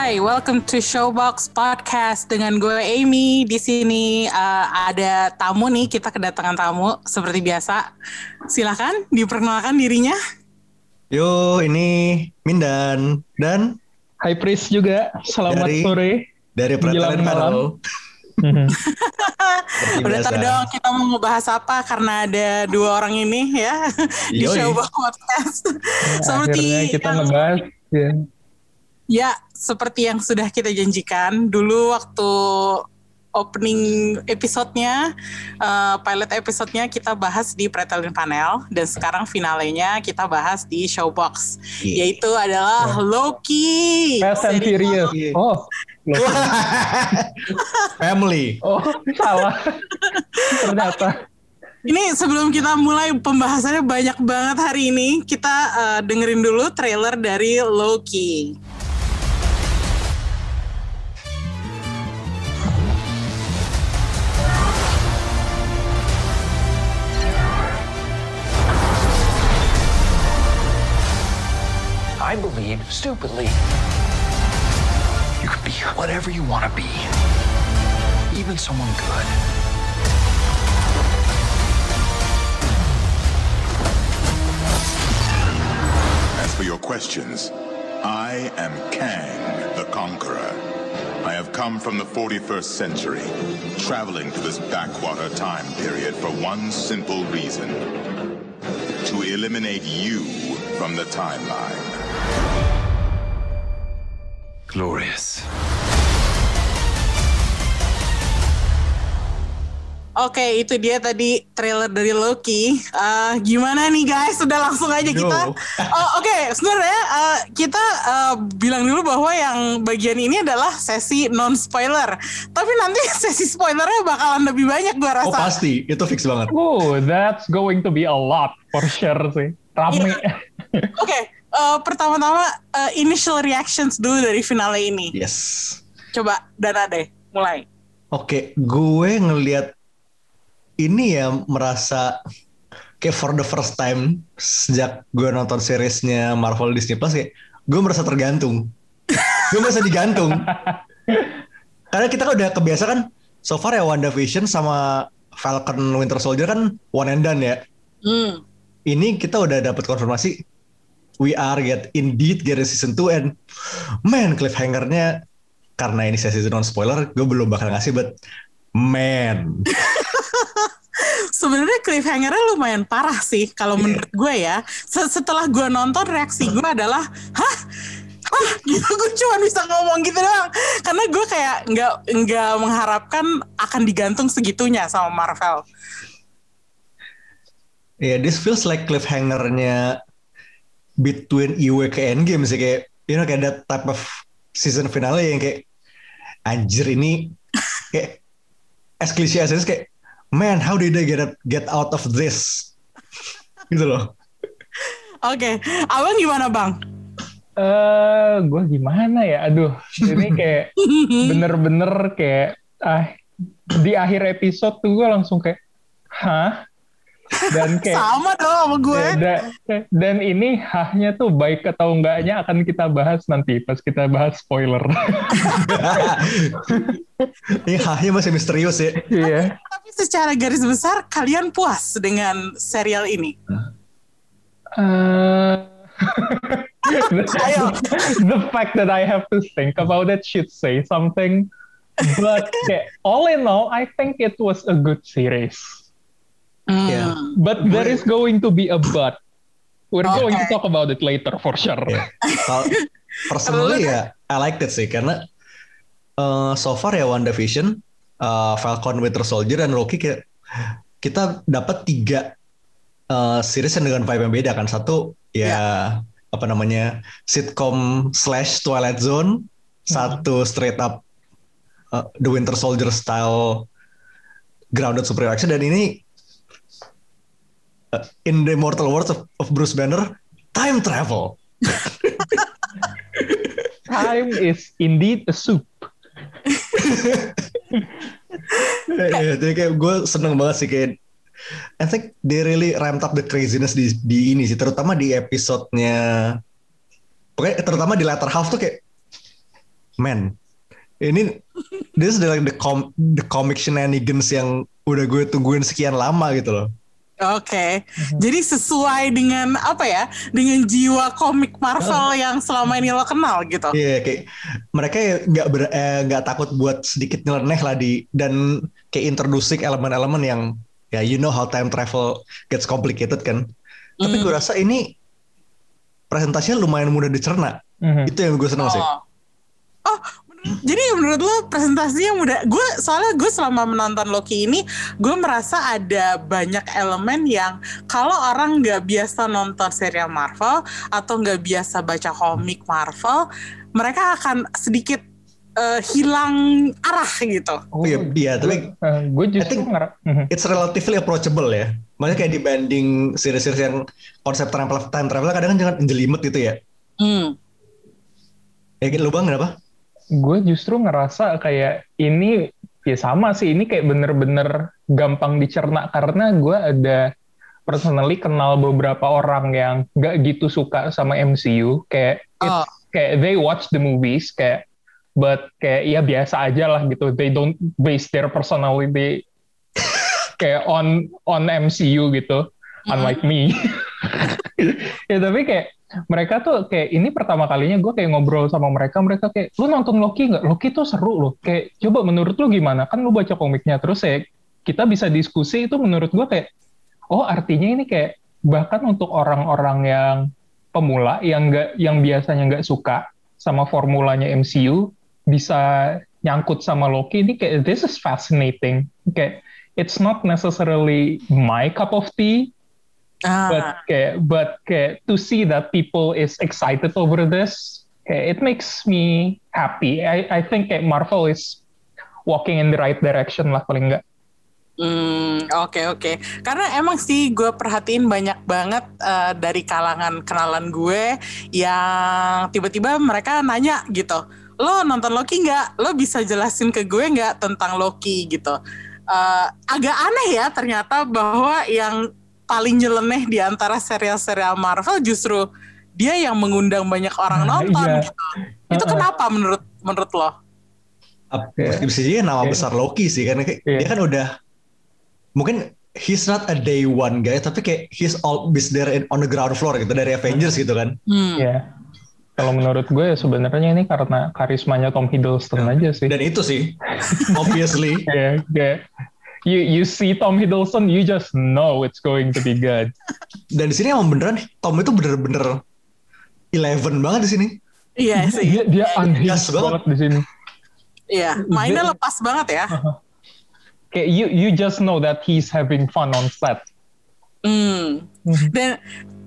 Hai, welcome to Showbox Podcast dengan gue Amy. Di sini uh, ada tamu nih, kita kedatangan tamu seperti biasa. Silakan diperkenalkan dirinya. Yo, ini Mindan dan Hai Pris juga, selamat Dari- sore. dari Pertanian malam. Udah tau dong kita mau ngebahas apa karena ada dua orang ini ya di Yoi. Showbox Podcast. Ya, seperti akhirnya kita yang- ngebahas ya. Ya, seperti yang sudah kita janjikan dulu waktu opening episodenya, eh, pilot episodenya kita bahas di Pretelin Panel dan sekarang finalenya kita bahas di Showbox, Iya. yaitu adalah Loki. Fast and Seri- Furious. Iya. Oh. Family. oh salah. Ternyata. Ini sebelum kita mulai pembahasannya banyak banget hari ini, kita eh, dengerin dulu trailer dari Loki. Believe, stupidly, you can be whatever you want to be, even someone good. As for your questions, I am Kang, the Conqueror. I have come from the 41st century, traveling to this backwater time period for one simple reason. To eliminate you from the timeline. Glorious. Oke, itu dia tadi trailer dari Loki. Eh, gimana nih guys? Sudah langsung aja kita. Aduh. Oh, Oke, sebenarnya eh, kita eh, bilang dulu bahwa yang bagian ini adalah sesi non spoiler. Tapi nanti sesi spoilernya bakalan lebih banyak gua Oh rasa. pasti, itu fix banget. Oh, that's going to be a lot for sure sih. Rame. Iya. Oke, eh, pertama-tama eh, initial reactions dulu dari finale ini. Yes. Coba Dana deh, mulai. Oke, gue ngelihat ini ya merasa kayak for the first time sejak gue nonton seriesnya Marvel Disney Plus kayak gue merasa tergantung. gue merasa digantung. Karena kita kan udah kebiasa kan so far ya WandaVision sama Falcon Winter Soldier kan one and done ya. Hmm. ini kita udah dapat konfirmasi we are get indeed get a season 2 and man cliffhanger-nya karena ini sesi non spoiler gue belum bakal ngasih but man Sebenarnya cliffhanger-nya lumayan parah sih kalau Iya. menurut gue ya. Se- Setelah gue nonton reaksi gue adalah, hah? Hah? Gitu gue cuma bisa ngomong gitu doang. Karena gue kayak nggak nggak mengharapkan akan digantung segitunya sama Marvel. ya this feels like cliffhanger-nya between Iwe ke Endgame sih kayak you know kayak that type of season finale yang kayak anjir ini kayak as cliche as kayak man how did I get get out of this gitu loh Oke, abang gimana bang? Eh, gue gimana ya? Aduh, ini kayak bener-bener kayak ah di akhir episode tuh gue langsung kayak hah dan kayak Sama dong sama gue. Ya, da- dan ini hahnya tuh baik atau enggaknya akan kita bahas nanti pas kita bahas spoiler. ini hahnya masih misterius ya Iya. Tapi secara garis besar kalian puas dengan serial ini? Eh, Ayo. the fact that I have to think about it should say something. But kayak, all in all, I think it was a good series. Hmm. Yeah. But there is going to be a but. We're going to Okay. talk about it later for sure. Kalau personally ya I like that sih karena eh, so far ya WandaVision, eh, Falcon Winter Soldier dan Loki kayak kita dapat tiga eh, series yang dengan vibe yang beda kan. Satu ya apa namanya sitcom slash Twilight Zone, satu straight up eh, The Winter Soldier style grounded super action dan ini uh, in the immortal words of, of Bruce Banner, time travel. Time is indeed a soup. Iya, jadi kayak gue seneng banget sih kayak I think they really ramped up the craziness di, di ini sih, terutama di episodenya, pokoknya terutama di latter half tuh kayak, man, ini this is the, like the, com, the comic shenanigans yang udah gue tungguin sekian lama gitu loh. Oke, jadi sesuai dengan apa ya, dengan jiwa komik Marvel yang selama ini lo kenal gitu. Iya kayak mereka ya nggak ber- eh, nggak takut buat sedikit nyeleneh lah di dan kayak introducing elemen-elemen yang ya you know how time travel gets complicated kan. Tapi gue rasa ini presentasinya lumayan mudah dicerna. Mhm. Itu yang gue senang sih. Oh, oh jadi menurut lo presentasinya mudah? Gue soalnya gue selama menonton Loki ini, gue merasa ada banyak elemen yang kalau orang nggak biasa nonton serial Marvel atau nggak biasa baca komik Marvel, mereka akan sedikit eh, hilang arah gitu. Oh, Iya, iya, tapi gue I justru think- Mhm. it's relatively approachable ya. Makanya kayak dibanding series-series yang konsep time travel, time travel kadang kan jangan jelimet gitu ya. Hmm. Ya gitu lu bang kenapa? Gue justru ngerasa kayak ini ya sama sih ini kayak bener-bener gampang dicerna karena gue ada personally kenal beberapa orang yang gak gitu suka sama MCU kayak Oh. kayak they watch the movies kayak but kayak ya biasa aja lah gitu. They don't base their personality kayak on on MCU gitu. Unlike me. Ya tapi kayak mereka tuh kayak ini pertama kalinya gue kayak ngobrol sama mereka mereka kayak lu nonton Loki nggak? Loki tuh seru loh. Kayak coba menurut lu gimana? Kan lu baca komiknya. Terus ya kita bisa diskusi itu menurut gue kayak oh artinya ini kayak bahkan untuk orang-orang yang pemula yang nggak yang biasanya nggak suka sama formulanya MCU bisa nyangkut sama Loki ini kayak this is fascinating. Kayak it's not necessarily my cup of tea Ah. but kayak but kayak to see that people is excited over this kayak it makes me happy I I think kayak Marvel is walking in the right direction lah paling enggak Hmm, oke oke. Karena emang sih gue perhatiin banyak banget eh, dari kalangan kenalan gue yang tiba-tiba mereka nanya gitu, lo nonton Loki nggak? Lo bisa jelasin ke gue nggak tentang Loki gitu? Eh, agak aneh ya ternyata bahwa yang paling nyeleneh di antara serial-serial Marvel justru dia yang mengundang banyak orang Nah, nonton iya. gitu. Itu Uh-uh. kenapa menurut menurut lo? Ap- Iya. Meskipun nama Iya. besar Loki sih karena kayak Iya. dia kan udah mungkin he's not a day one guy tapi kayak he's always there in, on the ground floor gitu dari Avengers gitu kan. Hmm. ya kalau menurut gue ya sebenarnya ini karena karismanya Tom Hiddleston aja sih Dan itu sih obviously ya kayak you you see Tom Hiddleston you just know it's going to be good dan di sini emang beneran Tom itu bener-bener eleven banget di sini. Iya sih. dia dia unhinged Gas banget. banget di sini Iya, mainnya lepas banget ya. kayak you you just know that he's having fun on set Hmm. Dan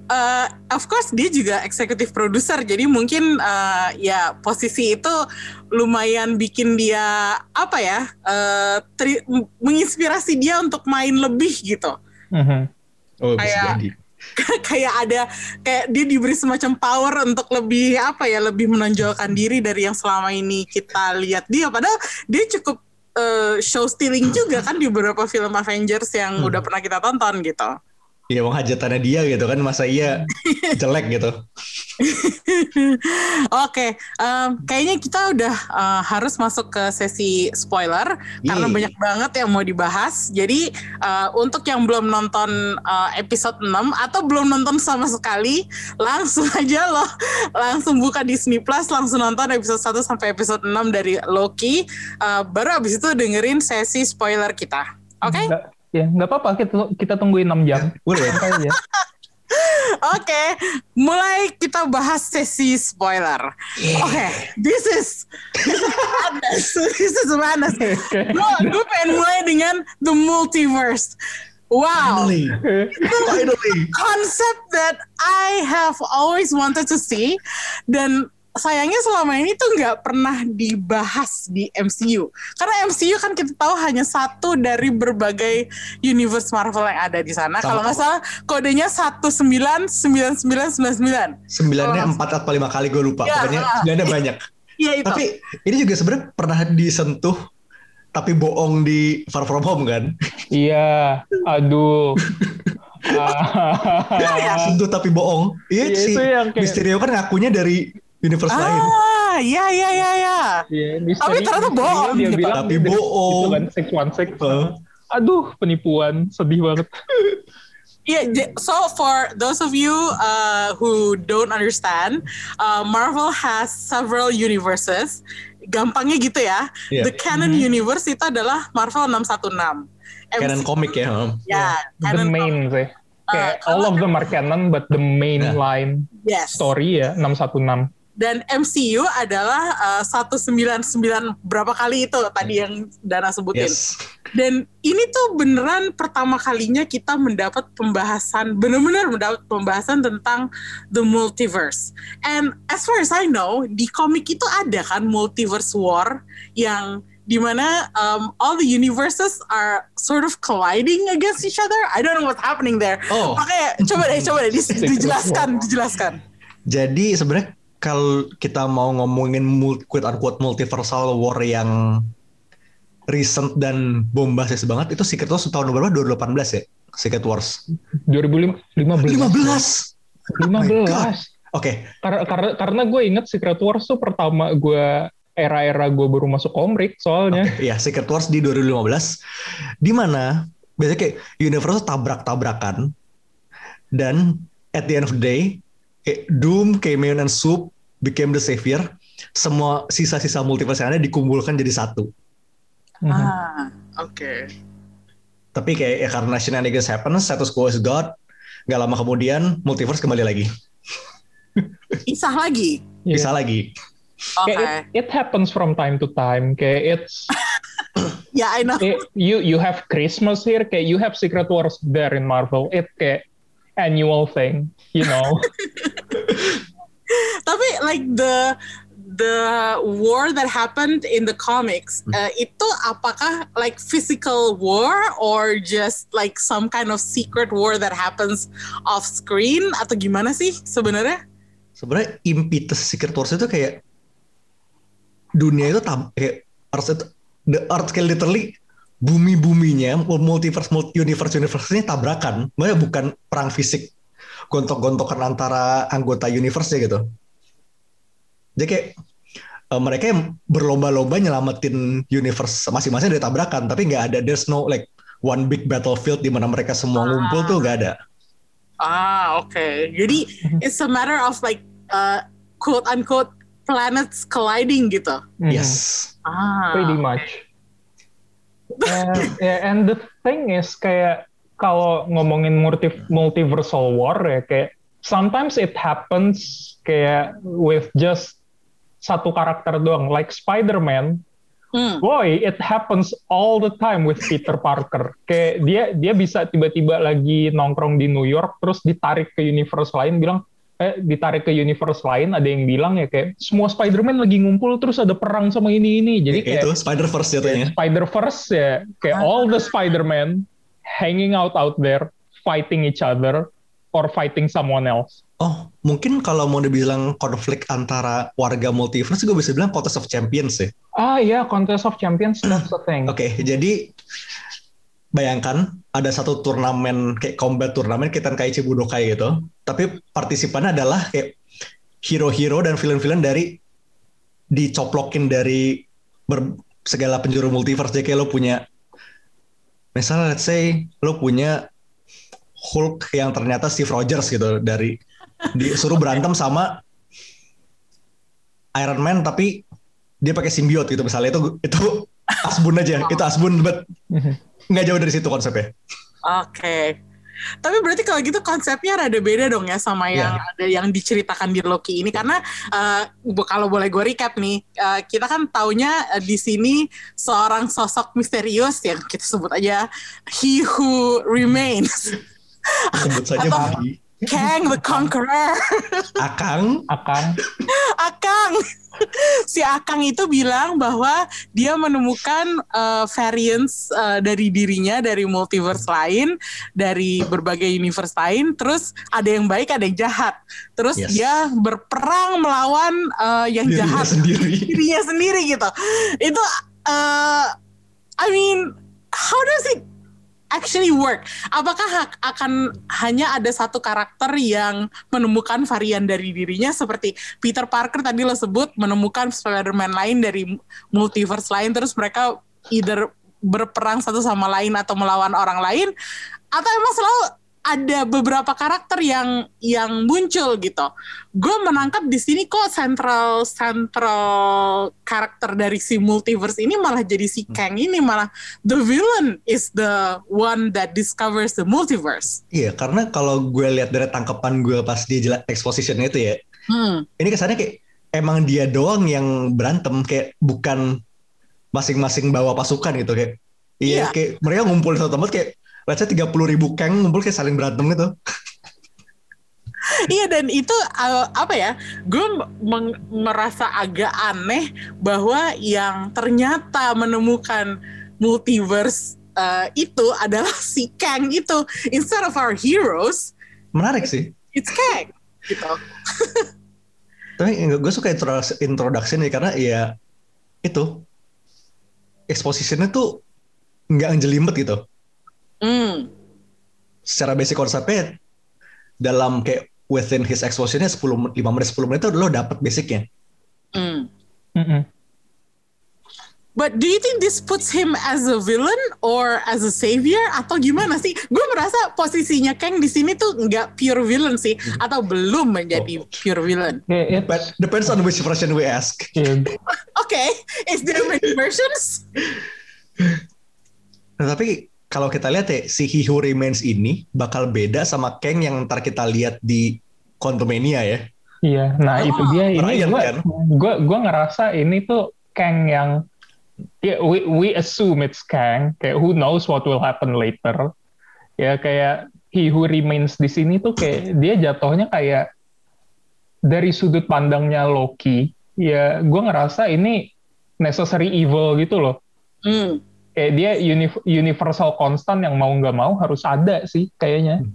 uh, of course dia juga eksekutif produser, jadi mungkin uh, ya posisi itu lumayan bikin dia apa ya, uh, tri- menginspirasi dia untuk main lebih gitu. Mhm. Oh Kayak- jadi. kayak ada kayak dia diberi semacam power untuk lebih apa ya, lebih menonjolkan diri dari yang selama ini kita lihat dia. Padahal dia cukup uh, show stealing juga kan di beberapa film Avengers yang udah pernah kita tonton gitu. Iya emang hajatannya dia gitu kan masa iya jelek gitu. Oke, em, kayaknya kita udah eh, harus masuk ke sesi spoiler karena Yeay. banyak banget yang mau dibahas. Jadi eh, untuk yang belum nonton eh, episode 6 atau belum nonton sama sekali, langsung aja loh langsung buka Disney Plus, langsung nonton episode 1 sampai episode 6 dari Loki. Eh, baru abis itu dengerin sesi spoiler kita. Oke? Nggak- ya nggak apa-apa kita kita tungguin 6 jam Boleh. Oke, mulai kita bahas sesi spoiler. Oke, this is this is madness. This is madness. Gue gue pengen mulai dengan the multiverse. Wow, Finally. Finally. concept that I have always wanted to see dan sayangnya selama ini tuh nggak pernah dibahas di MCU. Karena MCU kan kita tahu hanya satu dari berbagai universe Marvel yang ada di sana. Kalau nggak salah kodenya 199999. Sembilannya Oh. empat atau lima kali gue lupa. Ya, Pokoknya sembilannya banyak. Iya itu. Tapi ini juga sebenarnya pernah disentuh tapi bohong di Far From Home kan? Iya, aduh. Ah, Sentuh tapi bohong. Iya Iya, sih. itu yang kayak- Mysterio kan ngakunya dari universe lain. ah, iya iya iya iya. Iya, Tapi ternyata bohong Dia gitu. bilang Tapi dia- bohong. Itu kan six one six. Heeh. Aduh, penipuan, sedih banget. Yeah, so for those of you uh, who don't understand, uh, Marvel has several universes. Gampangnya gitu ya. Iya. The canon universe itu adalah Marvel 616. Canon MC komik ya. Ya, The canon main sih. Kayak Uh, all of them are canon, but the main Nah. line Yes. story ya 616. Dan MCU adalah uh, 199 berapa kali itu tadi yang Dana sebutin. Yes. Dan ini tuh beneran pertama kalinya kita mendapat pembahasan, bener-bener mendapat pembahasan tentang the multiverse. And as far as I know, di komik itu ada kan multiverse war yang di mana um, all the universes are sort of colliding against each other. I don't know what's happening there. Oh. Makanya coba deh, coba deh di- dijelaskan, dijelaskan. Jadi sebenarnya kalau kita mau ngomongin quote unquote multiversal war yang recent dan bombastis banget itu Secret Wars tahun berapa? 2018 ya? Secret Wars. 2015. 15. 15. Oke, Karena karena karena gue inget Secret Wars tuh pertama gue era-era gue baru masuk komik soalnya. Oke, ya Secret Wars di 2015 di mana biasanya kayak universe tabrak-tabrakan dan at the end of the day kayak Doom, Cameo, dan Soup became the savior. Semua sisa-sisa multiverse yang ada dikumpulkan jadi satu. Mhm. Ah, oke. Tapi kayak ya karena shenanigans happen, status quo is God. Gak lama kemudian multiverse kembali lagi, Isah lagi. Iya. bisa lagi. Oke. Kayak it, it happens from time to time. Kayak it's Ya, I know. it, you you have Christmas here. Kayak you have Secret Wars there in Marvel. It kayak annual thing, you know. Tapi like the the war that happened in the comics uh, itu apakah like physical war or just like some kind of secret war that happens off screen atau gimana sih sebenarnya? Sebenarnya impetus Secret Wars itu kayak dunia itu tab kayak Earth itu the Earth kayak literally bumi-buminya multiverse multi universe universe ini tabrakan. Makanya bukan perang fisik gontok-gontokan antara anggota universe ya gitu. Jadi kayak eh, mereka yang berlomba-lomba nyelamatin universe masing-masing dari tabrakan, tapi nggak ada there's no like one big battlefield di mana mereka semua ngumpul tuh nggak ada. Ah, oke. Jadi it's a matter of like uh, quote unquote planets colliding gitu. Mhm. Yes. Ah. pretty much. and, yeah, and the thing is kayak kalau ngomongin multi multiversal war ya kayak sometimes it happens kayak with just satu karakter doang like Spider-Man. Hmm. boy it happens all the time with Peter Parker. Kayak dia dia bisa tiba-tiba lagi nongkrong di New York terus ditarik ke universe lain bilang eh ditarik ke universe lain ada yang bilang ya kayak semua Spider-Man lagi ngumpul terus ada perang sama ini ini jadi kayak itu Spider-Verse jatuhnya. Spider-Verse ya kayak all the Spider-Man hanging out out there fighting each other or fighting someone else. Oh, mungkin kalau mau dibilang konflik antara warga multiverse, gue bisa bilang Contest of Champions ya. Ah iya, Contest of Champions that's the thing. Oke, jadi bayangkan ada satu turnamen kayak combat turnamen kita kayak Budokai gitu, tapi partisipannya adalah kayak hero-hero dan villain-villain dari dicoplokin dari ber- segala penjuru multiverse. Jadi kayak lo punya, misalnya let's say lo punya Hulk yang ternyata Steve Rogers gitu dari disuruh berantem sama Iron Man tapi dia pakai simbiot gitu misalnya itu itu asbun aja itu asbun but nggak jauh dari situ konsepnya Oke. Tapi berarti kalau gitu konsepnya rada beda dong ya sama Iya. yang ada yang diceritakan di Loki ini. Karena eh, bu- kalau boleh gue recap nih, eh, kita kan taunya eh, di sini seorang sosok misterius yang kita sebut aja He Who Remains, sebut saja Atau- Kang the Conqueror, Akang Akan Aka Akang. si Akang itu bilang bahwa dia menemukan uh, variants uh, dari dirinya dari multiverse lain, dari berbagai universe lain. Terus ada yang baik, ada yang jahat. Terus Yes. dia berperang melawan uh, yang Dirinya jahat sendiri. dirinya sendiri gitu. Itu uh, I mean how does it actually work? Apakah hak- akan hanya ada satu karakter yang menemukan varian dari dirinya seperti Peter Parker tadi lo sebut menemukan Spider-Man lain dari multiverse lain terus mereka either berperang satu sama lain atau melawan orang lain atau emang selalu ada beberapa karakter yang yang muncul gitu. Gue menangkap di sini kok central central karakter dari si multiverse ini malah jadi si Kang ini malah the villain is the one that discovers the multiverse. Iya, karena kalau gue lihat dari tangkapan gue pas dia jelas exposition itu ya, Hmm. ini kesannya kayak emang dia doang yang berantem kayak bukan masing-masing bawa pasukan gitu kayak. Iya, Iya. kayak mereka ngumpul satu tempat kayak let's say 30 ribu keng ngumpul kayak saling berantem gitu. Iya dan itu uh, apa ya? Gue merasa agak aneh bahwa yang ternyata menemukan multiverse uh, itu adalah si Kang itu instead of our heroes, Menarik sih. it's Kang gitu. Tapi gue suka introduction, introduction nih karena ya itu expositionnya tuh nggak ngejelimet gitu. Hmm. Secara basic konsepnya dalam kayak within his expositionnya 10 5 menit 10 menit tuh lo dapet basicnya. Hmm. Mm-mm. But do you think this puts him as a villain or as a savior atau gimana sih? Gue merasa posisinya Kang di sini tuh nggak pure villain sih atau belum menjadi pure villain. Kayak But depends on which version we ask. ya, Oke, is there many versions? Nah, tapi kalau kita lihat ya si He Who Remains ini bakal beda sama Kang yang ntar kita lihat di Quantumania ya. Iya, nah itu dia ini Brian gue kan? gue gue ngerasa ini tuh Kang yang ya we we assume it's Kang kayak who knows what will happen later ya kayak he who remains di sini tuh kayak dia jatuhnya kayak dari sudut pandangnya Loki ya gue ngerasa ini necessary evil gitu loh Hmm. Kayak dia uni- universal constant yang mau nggak mau harus ada sih kayaknya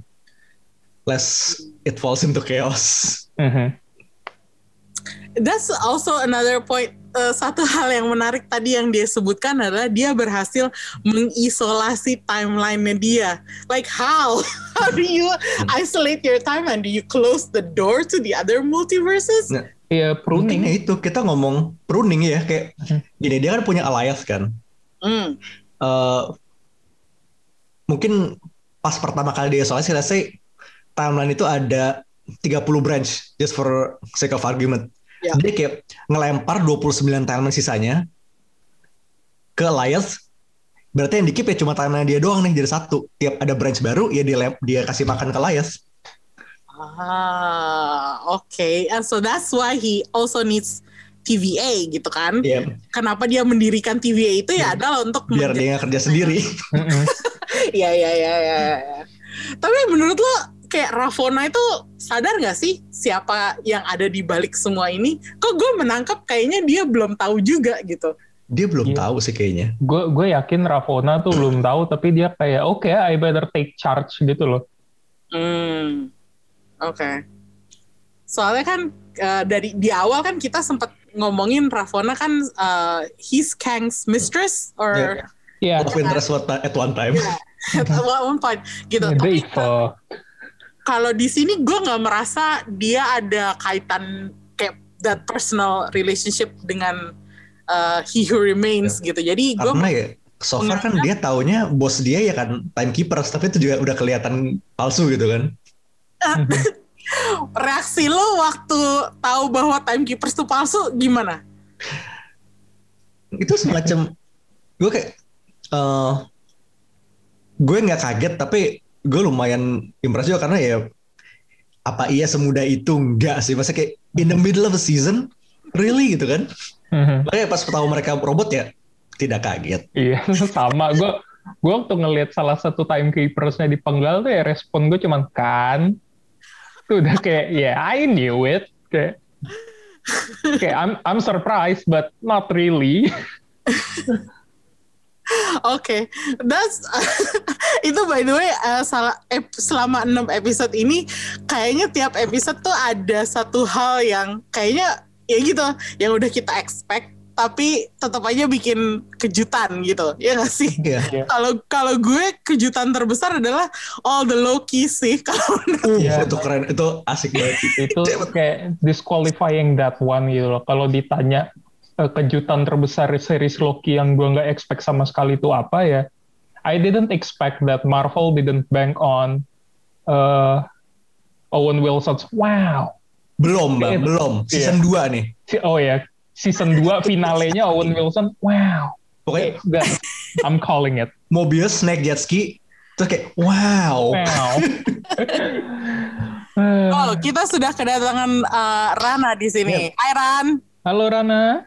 Less it falls into chaos. Mhm. That's also another point. Uh, satu hal yang menarik tadi yang dia sebutkan adalah dia berhasil mengisolasi timeline-nya dia. Like how? How do you isolate your timeline? Do you close the door to the other multiverses? Nah, Iya Mungkin pruning ya itu kita ngomong pruning ya kayak gini dia kan punya alliance kan. Hmm. Eh, mungkin pas pertama kali dia isolasi let's say timeline itu ada 30 branch just for sake of argument. Ya. Dia kayak ngelempar 29 timeline sisanya ke alliance berarti yang dikip ya cuma timeline dia doang nih jadi satu. Tiap ada branch baru ya dia dia kasih makan ke alliance. Ah, okay. And so that's why he also needs TVA gitu kan? Iya. Kenapa dia mendirikan TVA itu ya adalah untuk Biar dia nggak kerja sendiri. Iya iya iya iya. iya. Tapi menurut lo kayak Ravona itu sadar nggak sih siapa yang ada di balik semua ini? Kok gue menangkap kayaknya dia belum tahu juga gitu. Dia belum Iya. tahu sih kayaknya. gue gue yakin Ravona tuh belum tahu tapi dia kayak oke I better take charge gitu loh Hmm, oke. Soalnya kan eh, dari di awal kan kita sempat ngomongin Ravona kan eh, he's Kang's mistress or Iya. ya Of interest at at one time. at one point gitu. Tapi fuck kalau di sini gue nggak merasa dia ada kaitan kayak that personal relationship dengan uh, he who remains gitu. Jadi gue Karena ya so far kan dia taunya bos dia ya kan timekeepers tapi itu juga udah kelihatan palsu gitu kan. reaksi lo waktu tahu bahwa timekeepers itu palsu gimana? Itu semacam gue kayak eh gue nggak kaget tapi gue lumayan impresi juga karena ya apa iya semudah itu enggak sih? Masa kayak in the middle of the season really gitu kan? Mhm. makanya pas tahu mereka robot ya tidak kaget. Iya sama. Gue gue waktu ngelihat salah satu timekeepersnya di penggal tuh ya respon gue cuman kan tuh udah kayak ya I knew it kayak kayak I'm I'm surprised but not really. Oke, that's itu by the way uh, salah ep- selama 6 episode ini kayaknya tiap episode tuh ada satu hal yang kayaknya ya gitu yang udah kita expect tapi tetap aja bikin kejutan gitu ya gak sih Iya. Iya. kalau kalau gue kejutan terbesar adalah all the low key sih kalau Uh, Iya. itu keren, itu asik banget. itu kayak disqualifying that one gitu loh. Kalau ditanya eh, kejutan terbesar series Loki yang gue nggak expect sama sekali itu apa ya? I didn't expect that Marvel didn't bank on uh, Owen Wilson's wow. Belum, Bang, belum. Season 2 nih. Oh ya, season 2 finalenya Owen Wilson wow. Pokoknya That, I'm calling it. Mobius naik jet ski, terus kayak wow. Wow. oh kita sudah kedatangan uh, Rana di sini Hai Ran Halo Rana.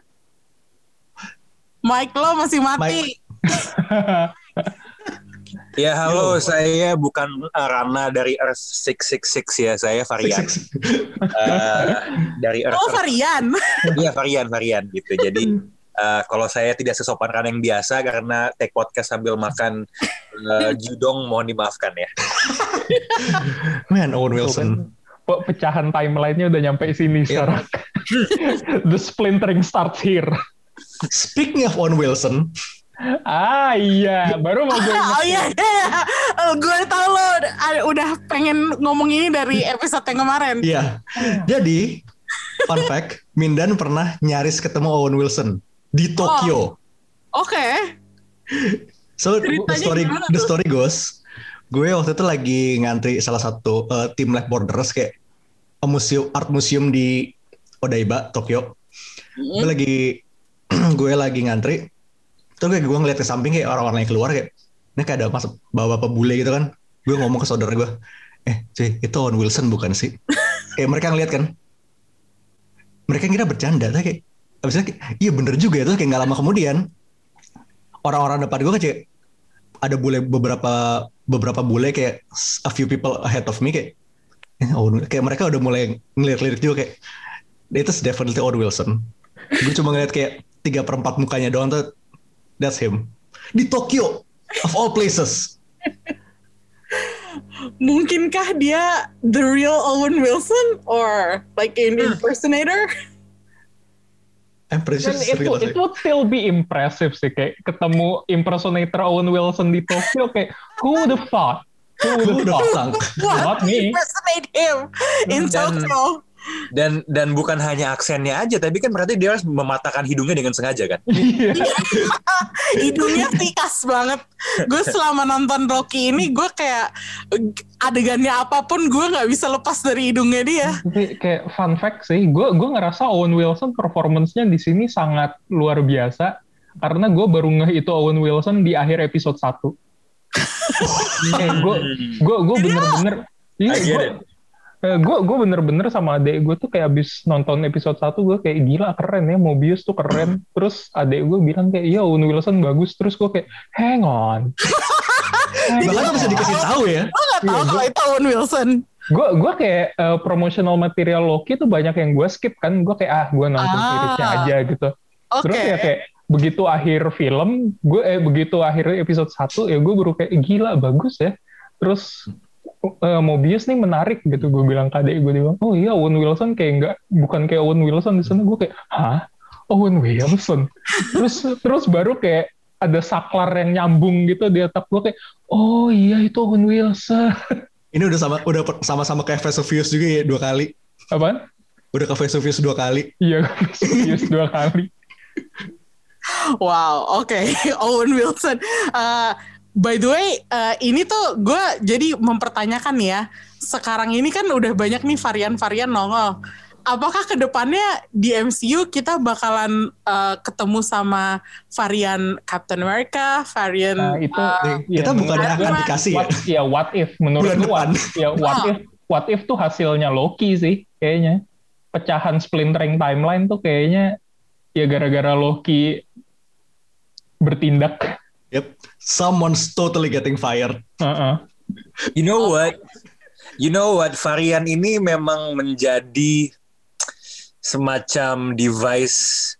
Mike lo masih mati Ya halo, saya bukan uh, Rana dari Earth 666 ya, saya varian uh, dari Earth. oh varian Iya varian varian gitu. Jadi uh, kalau saya tidak sesopan Rana yang biasa karena take podcast sambil makan uh, judong, mohon dimaafkan ya. Man, Owen Wilson. Pe- pecahan timelinenya udah nyampe sini sekarang. The splintering starts here. Speaking of Owen Wilson, Ah iya, baru mau gue oh iya. iya Oh, gue tau lo. Ah, udah pengen ngomong ini dari episode yang kemarin. Iya. Jadi, fun fact, Mindan pernah nyaris ketemu Owen Wilson di Tokyo. oke. So, the Ceritanya story, the story goes, gue waktu itu lagi ngantri salah satu uh, tim Lab Borders kayak a museum, art museum di Odaiba, Tokyo. Gue lagi gue lagi ngantri, terus kayak gue ngeliat ke samping kayak orang-orang yang keluar kayak, ini kayak ada mas bapak-bapak bule gitu kan. Gue ngomong ke saudara gue, eh cuy itu Owen Wilson bukan sih? kayak mereka ngeliat kan, mereka kira bercanda, tapi kayak, abis itu kayak, iya bener juga ya, terus kayak gak lama kemudian, orang-orang depan gue kayak, ada bule beberapa beberapa bule kayak a few people ahead of me kayak eh, Owen- kayak mereka udah mulai ngelirik-lirik juga kayak itu definitely Owen Wilson. Gue cuma ngeliat kayak tiga perempat mukanya doang tuh that's him di Tokyo of all places. mungkinkah dia the real Owen Wilson or like an impersonator I'm pretty sure real. it would still be impressive sih kayak ketemu impersonator Owen Wilson di Tokyo kayak who would have thought? Who would have thought? Not me. impersonate him in Tokyo Dan dan bukan hanya aksennya aja, tapi kan berarti dia harus mematahkan hidungnya dengan sengaja kan? Iya. hidungnya tikas banget gue selama nonton Rocky ini gue kayak adegannya apa pun gue nggak bisa lepas dari hidungnya dia Tapi kayak fun fact sih, gue gue ngerasa Owen Wilson performance-nya di sini sangat luar biasa karena gue baru ngeh itu Owen Wilson di akhir episode 1. kayak gue gue gue bener-bener iya I get gue it. gue gue bener-bener sama adek gue tuh kayak abis nonton episode 1 gue kayak gila keren ya Mobius tuh keren terus adek gue bilang kayak iya Owen Wilson bagus terus gue kayak hang on Hang Bahkan on. bisa dikasih tahu ya. gue nggak tahu kalau itu Owen Wilson gue gue kayak eh, promotional material Loki tuh banyak yang gue skip kan gue kayak ah gue nonton Ah. aja gitu oke terus ya kayak begitu akhir film gue eh begitu akhir episode 1 ya gue baru kayak gila bagus ya terus eh, Mobius nih menarik gitu gue bilang ke adek gue dia bilang oh iya Owen Wilson kayak nggak bukan kayak Owen Wilson di sana gue kayak hah Owen Wilson terus terus baru kayak ada saklar yang nyambung gitu di otak gue kayak oh iya itu Owen Wilson Ini udah sama udah sama-sama kayak Vesuvius juga ya dua kali. apa Udah ke Vesuvius dua kali. Iya, serius dua kali. Wow, oke, Owen Wilson. Uh, by the way, uh, ini tuh gue jadi mempertanyakan ya. Sekarang ini kan udah banyak nih varian-varian nongol. Apakah ke depannya di MCU kita bakalan uh, ketemu sama varian Captain America, varian Nah, itu uh, kita Iya, bukannya menurut akan dikasih ya. what, ya what if menurut gue what, ya what Ah. if what if tuh hasilnya Loki sih kayaknya. Pecahan splintering timeline tuh kayaknya ya gara-gara Loki bertindak. Yep. Someone's totally getting fired. Heeh. You know what? You know what? Varian ini memang menjadi semacam device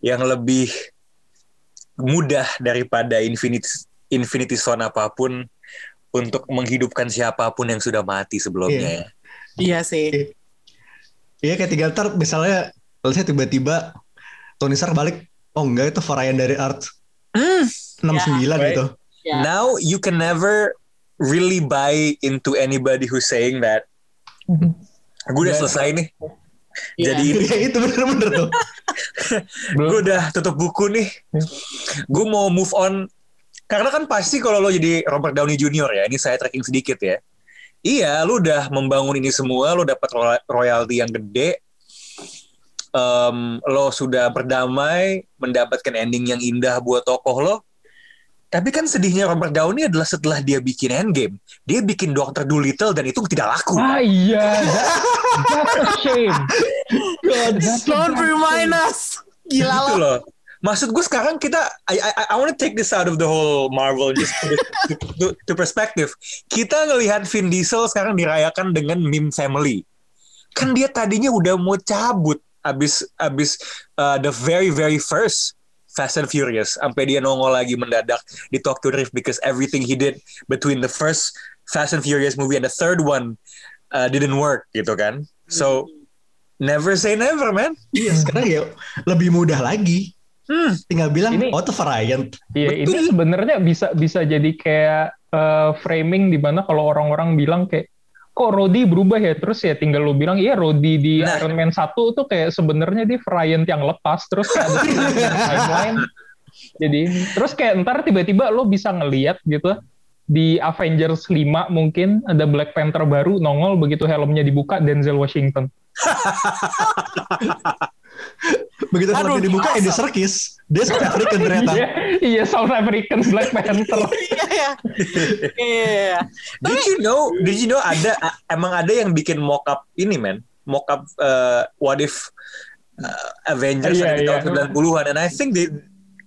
yang lebih mudah daripada Infinity Infinity Stone apa pun untuk menghidupkan siapa pun yang sudah mati sebelumnya. ya. Iya sih. Iya kayak tinggal ntar misalnya kalau saya tiba-tiba Tony Stark balik, oh enggak itu varian dari Art Hmm. 69 Ya, gitu. Ya. Now you can never really buy into anybody who's saying that. Gue udah selesai nih. Iya. Jadi ini Iya itu bener-bener tuh. gue udah tutup buku nih. Gue mau move on. Karena kan pasti kalau lo jadi Robert Downey Jr. ya, ini saya tracking sedikit ya. Iya, lo udah membangun ini semua, lo dapat roy- royalti yang gede. Em, lo sudah berdamai, mendapatkan ending yang indah buat tokoh lo. Tapi kan sedihnya Robert Downey adalah setelah dia bikin Endgame, dia bikin Doctor Dolittle dan itu tidak laku. Ah iya, that- that's a shame. That's a Don't remind shame. us. Gila gitu lo. loh. Maksud gue sekarang kita I I, I want to take this out of the whole Marvel just to, to, to, to perspective. Kita ngelihat Vin Diesel sekarang dirayakan dengan meme family. Kan dia tadinya udah mau cabut abis abis uh, the very very first Fast and Furious sampai dia nongol lagi mendadak di Tokyo Drift because everything he did between the first Fast and Furious movie and the third one uh, didn't work gitu kan. So never say never man. Iya sekarang ya lebih mudah lagi. Hmm. Tinggal bilang Ini- oh itu variant. Iya, ini sebenarnya bisa bisa jadi kayak eh, framing di mana kalau orang-orang bilang kayak kok Rodi berubah ya terus ya tinggal lu bilang iya Rodi di Nah. Iron Man 1 tuh kayak sebenarnya dia variant yang lepas terus kayak ada timeline jadi terus kayak ntar tiba-tiba lo bisa ngeliat gitu di Avengers 5 mungkin ada Black Panther baru nongol begitu helmnya dibuka Denzel Washington Begitu kalau dibuka. Andy Serkis, dia South African ternyata. iya iya South African Black Panther Iya, iya. Iya. Did you know? Did you know ada emang ada yang bikin mock-up ini men? Mock-up uh, what if uh, Avengers ada di iya. tahun 90-an and I think they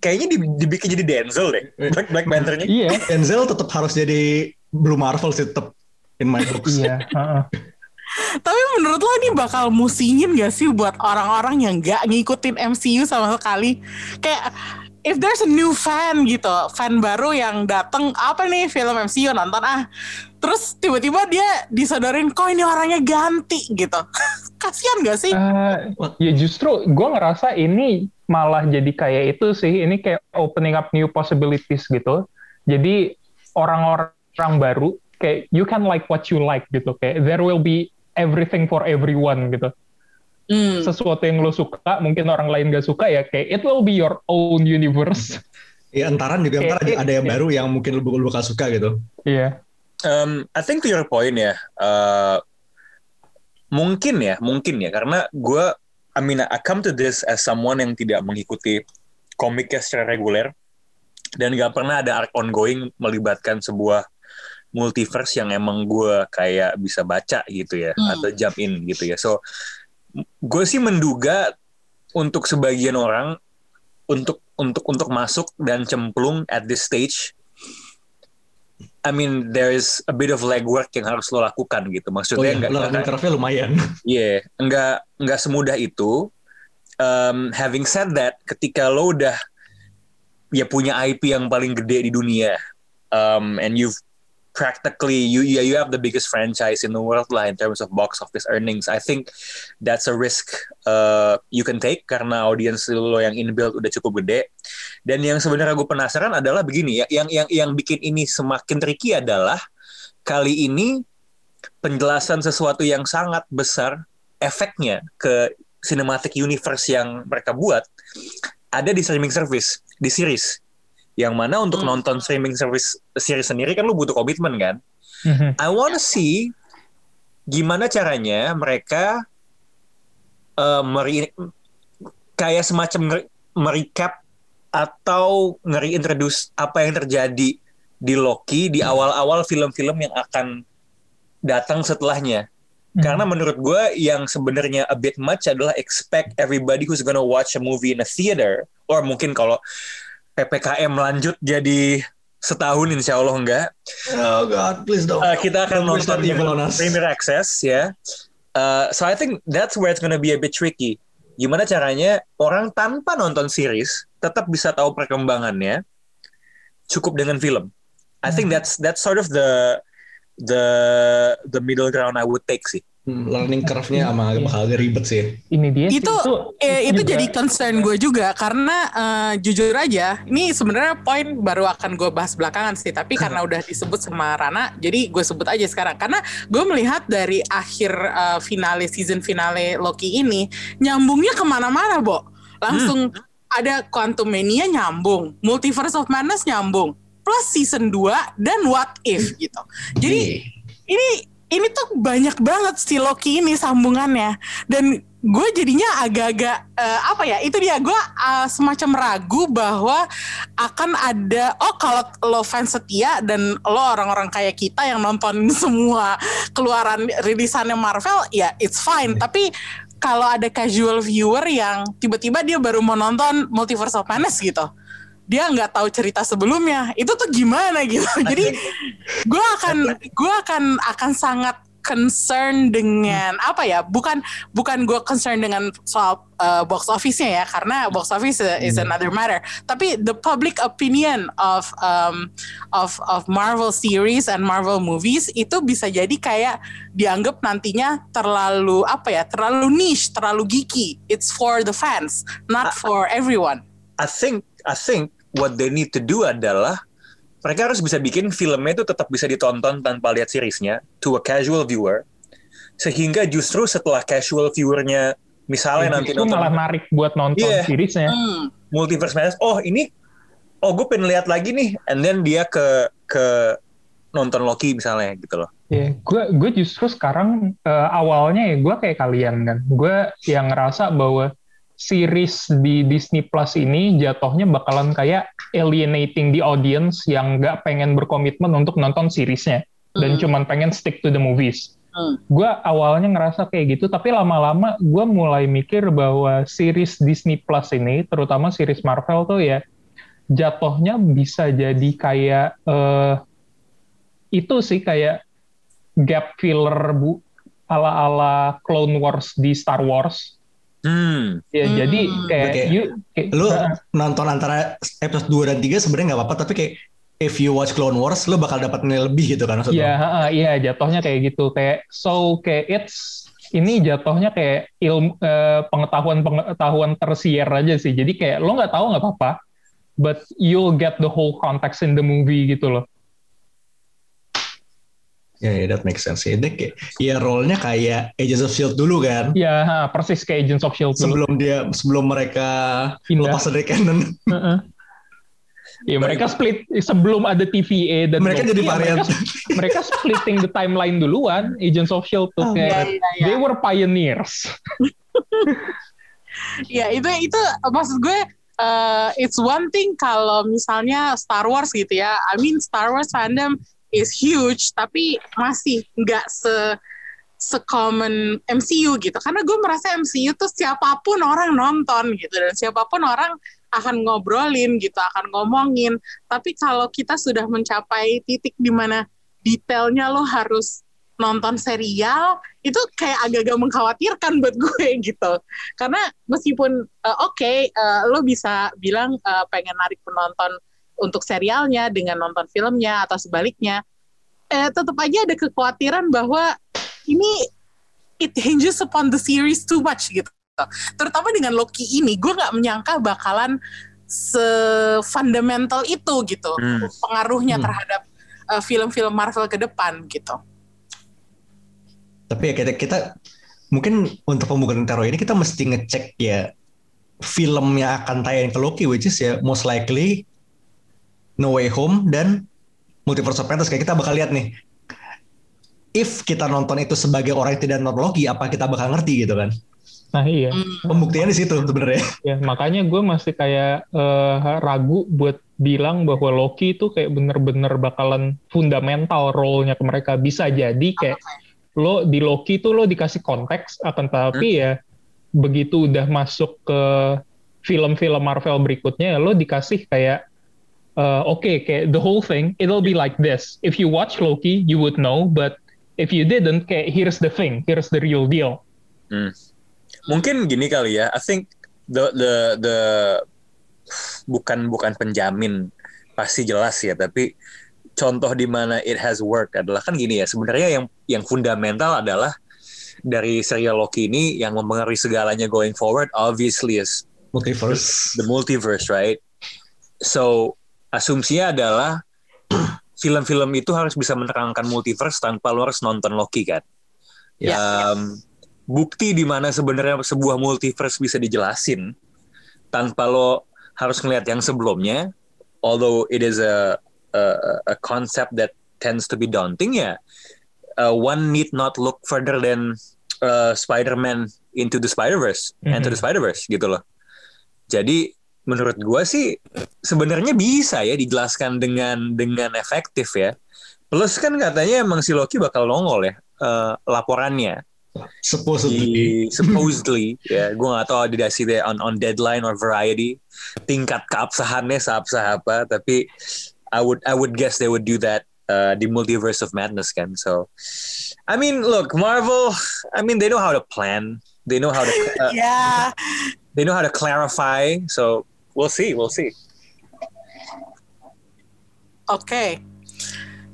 kayaknya di- dibikin jadi Denzel deh. Black Black Panther-nya. iya Denzel tetap harus jadi Blue Marvel sih tetap in my books. iya heeh. Tapi menurut lo ini bakal musingin gak sih buat orang-orang yang gak ngikutin MCU sama sekali? Kayak if there's a new fan gitu, fan baru yang dateng apa nih film MCU nonton ah. Terus tiba-tiba dia disadarin kok ini orangnya ganti gitu. Kasian gak sih? Eh, ya justru gue ngerasa ini malah jadi kayak itu sih. Ini kayak opening up new possibilities gitu. Jadi orang-orang baru kayak you can like what you like gitu. Kayak there will be everything for everyone gitu. Hmm. Sesuatu yang lo suka mungkin orang lain gak suka ya kayak it will be your own universe. Ya entaran juga ntar ada, ada yang baru yang mungkin lu, lu bakal suka gitu. Iya. Um, I think to your point ya, uh, mungkin ya, mungkin ya, karena gue, I mean, I come to this as someone yang tidak mengikuti komiknya secara reguler dan gak pernah ada arc ongoing melibatkan sebuah multiverse yang emang gue kayak bisa baca gitu ya, Hmm. atau jump in gitu ya. So, gue sih menduga untuk sebagian orang untuk untuk untuk masuk dan cemplung at this stage I mean there is a bit of legwork yang harus lo lakukan gitu. Oh Maksudnya iya, enggak learning curve-nya lumayan. Iya, enggak enggak semudah itu. Um, having said that, ketika lo udah ya punya IP yang paling gede di dunia, um, and you've practically you yeah, you have the biggest franchise in the world lah in terms of box office earnings. I think that's a risk uh, you can take karena audience lo yang inbuilt udah cukup gede. Dan yang sebenarnya gue penasaran adalah begini ya, yang yang yang bikin ini semakin tricky adalah kali ini penjelasan sesuatu yang sangat besar efeknya ke cinematic universe yang mereka buat ada di streaming service, di series. Yang mana untuk Hmm. nonton streaming service series sendiri kan lu butuh komitmen kan. Mhm. I wanna see gimana caranya mereka uh, meri- kayak semacam merecap atau ngeri-introduce apa yang terjadi di Loki di awal-awal film-film yang akan datang setelahnya. Karena menurut gue yang sebenarnya a bit much adalah expect everybody who's gonna watch a movie in a theater or mungkin kalau PPKM lanjut jadi setahun insya Allah enggak Oh God, please don't. Uh, kita akan Don't nonton that evil on us. Premier Access ya. Uh, so I think that's where it's gonna be a bit tricky. gimana caranya orang tanpa nonton series tetap bisa tahu perkembangannya cukup dengan film. I think that's that's sort of the the the middle ground I would take sih. Hmm, learning curve-nya sama Iya. bakal agak ribet sih. Ini dia sih, itu eh, itu juga- jadi concern gue juga karena eh, jujur aja ini sebenarnya poin baru akan gue bahas belakangan sih tapi karena udah disebut sama Rana jadi gue sebut aja sekarang. Karena gue melihat dari akhir eh, finale season finale Loki ini nyambungnya ke mana-mana Bo. Langsung ada Quantum Mania nyambung Multiverse of Madness nyambung plus season 2 dan What If gitu. Jadi ini ini tuh banyak banget si Loki ini sambungannya. Dan gue jadinya agak-agak eh, apa ya itu dia. Gue eh, semacam ragu bahwa akan ada oh kalau lo fans setia dan lo orang-orang kayak kita yang nonton semua keluaran rilisannya Marvel ya it's fine. Tapi kalau ada casual viewer yang tiba-tiba dia baru mau nonton Multiverse of Madness gitu dia nggak tahu cerita sebelumnya. Itu tuh gimana gitu. Jadi gue akan gue akan akan sangat concern dengan apa ya? Bukan bukan gue concern dengan soal uh, box office-nya ya karena box office is another matter. Tapi the public opinion of um, of of Marvel series and Marvel movies itu bisa jadi kayak dianggap nantinya terlalu apa ya? Terlalu niche terlalu geeky. It's for the fans not for everyone. I think I think what they need to do adalah mereka harus bisa bikin filmnya itu tetap bisa ditonton tanpa lihat seriesnya to a casual viewer sehingga justru setelah casual viewernya misalnya nanti itu nonton malah narik buat nonton Iya. seriesnya. Hmm. multiverse madness oh ini oh gue pengen lihat lagi nih and then dia ke ke nonton Loki misalnya gitu loh Ya, gue gue justru sekarang eh, awalnya ya gue kayak kalian kan, gue yang ngerasa bahwa series di Disney Plus ini jatuhnya bakalan kayak alienating the audience yang nggak pengen berkomitmen untuk nonton seriesnya dan Hmm. cuman pengen stick to the movies. Hmm. Gue awalnya ngerasa kayak gitu, tapi lama-lama gue mulai mikir bahwa series Disney Plus ini, terutama series Marvel tuh ya jatuhnya bisa jadi kayak eh, itu sih kayak gap filler bu ala-ala Clone Wars di Star Wars. Hmm Ya Hmm. jadi kayak Oke. you kayak, Lu Nah, nonton antara episode 2 dan 3 sebenarnya nggak apa-apa tapi kayak if you watch Clone Wars lu bakal dapat nilai lebih gitu kan maksud Iya, heeh, iya jatuhnya kayak gitu. Kayak so kayak it's ini jatuhnya kayak ilmu eh, pengetahuan pengetahuan tersier aja sih. Jadi kayak lo nggak tahu nggak apa-apa, but you'll get the whole context in the movie gitu loh. Ya, ya, that makes sense. Ya, kayak, ya role-nya kayak Agents of Shield dulu kan. Ya, ha, persis kayak Agents of Shield dulu. Sebelum dia sebelum mereka Pindah. lepas dari canon. Heeh. Ya mereka split sebelum ada TVA dan Mereka Loki, jadi ya, varian. mereka, mereka splitting the timeline duluan Agents of Shield tuh Oh, kayak iya, iya, iya. they were pioneers. Ya itu itu maksud gue uh, it's one thing kalau misalnya Star Wars gitu ya. I mean Star Wars fandom is huge tapi masih nggak se secommon MCU gitu. Karena gue merasa MCU tuh siapa pun orang nonton gitu dan siapa pun orang akan ngobrolin gitu, akan ngomongin. Tapi kalau kita sudah mencapai titik di mana detailnya lo harus nonton serial itu kayak agak-agak mengkhawatirkan buat gue gitu karena meskipun uh, oke uh, lo bisa bilang uh, pengen narik penonton untuk serialnya dengan nonton filmnya atau sebaliknya eh, tetap aja ada kekhawatiran bahwa ini it hinges upon the series too much gitu terutama dengan Loki ini gue nggak menyangka bakalan se-fundamental itu gitu Hmm. pengaruhnya Hmm. terhadap uh, film-film Marvel ke depan gitu Tapi ya kita, kita mungkin untuk pembukaan teror ini kita mesti ngecek ya film yang akan tayang ke Loki which is ya most likely No Way Home dan Multiverse of Madness. Kayak kita bakal lihat nih if kita nonton itu sebagai orang yang tidak nonton Loki apa kita bakal ngerti gitu kan? Nah iya, Hmm. pembuktian di situ sebenarnya. Ya makanya gue masih kayak eh, ragu buat bilang bahwa Loki itu kayak bener-bener bakalan fundamental role-nya ke mereka. Bisa jadi kayak lo di Loki tuh lo dikasih konteks, akan tapi ya begitu udah masuk ke film-film Marvel berikutnya, lo dikasih kayak eh, oke kayak the whole thing it'll be like this. If you watch Loki, you would know, but if you didn't, kayak here's the thing, here's the real deal. Hmm. mungkin gini kali ya. I think the the the bukan bukan penjamin pasti jelas ya, tapi contoh di mana it has worked adalah kan gini ya. Sebenarnya yang yang fundamental adalah dari serial Loki ini yang mempengaruhi segalanya going forward obviously is Multiverse. the multiverse, right? So asumsinya adalah film-film itu harus bisa menerangkan multiverse tanpa lo harus nonton Loki kan. Ya. Um, bukti di mana sebenarnya sebuah multiverse bisa dijelasin tanpa lo harus ngeliat yang sebelumnya, although it is a a, a concept that tends to be daunting ya. uh, one need not look further than uh, Spider-Man into the Spider-Verse, into the Spider-Verse gitu loh. Jadi menurut gua sih sebenarnya bisa ya dijelaskan dengan dengan efektif ya. Plus kan katanya emang si Loki bakal nongol ya uh, laporannya. Supposedly. di supposedly ya. Gue nggak tahu see that on on deadline or variety. Tingkat keabsahannya seabsah apa tapi I would I would guess they would do that uh, di multiverse of madness kan. So I mean look Marvel I mean they know how to plan. They know how to uh, Ya, they know how to clarify. So we'll see we'll see. Oke.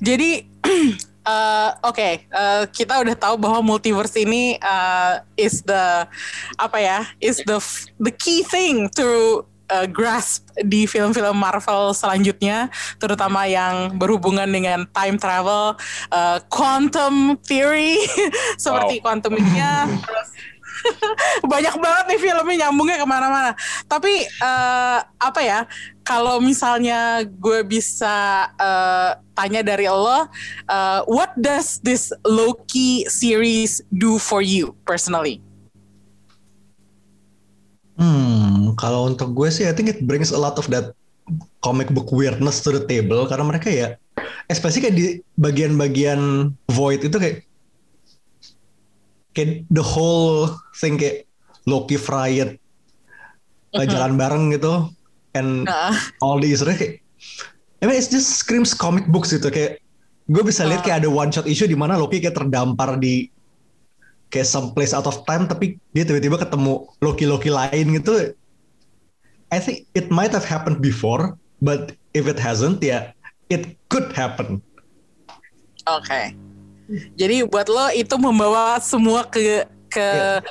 Jadi, eh, oke, eh, kita udah tahu bahwa multiverse ini eh, is the apa ya, is the the key thing to eh, grasp di film-film Marvel selanjutnya, terutama yang berhubungan dengan time travel, eh, quantum theory, seperti quantumnya, terus banyak banget nih filmnya nyambungnya ke mana-mana. Tapi eh, apa ya? Kalau misalnya gue bisa eh, tanya dari lo, eh, what does this Loki series do for you personally? Hmm, kalau untuk gue sih, I think it brings a lot of that comic book weirdness to the table karena mereka ya, especially kayak di bagian-bagian void itu kayak kayak the whole thing kayak Loki Fried uh, jalan bareng gitu. And Nah, all these kayak I mean it's just screams comic books gitu. Kayak gue bisa lihat kayak ada one shot issue di mana Loki kayak terdampar di kayak some place out of time tapi dia tiba-tiba ketemu Loki-Loki lain gitu. I think it might have happened before but if it hasn't ya it could happen. Oke. Jadi buat lo itu membawa semua ke ke Iya.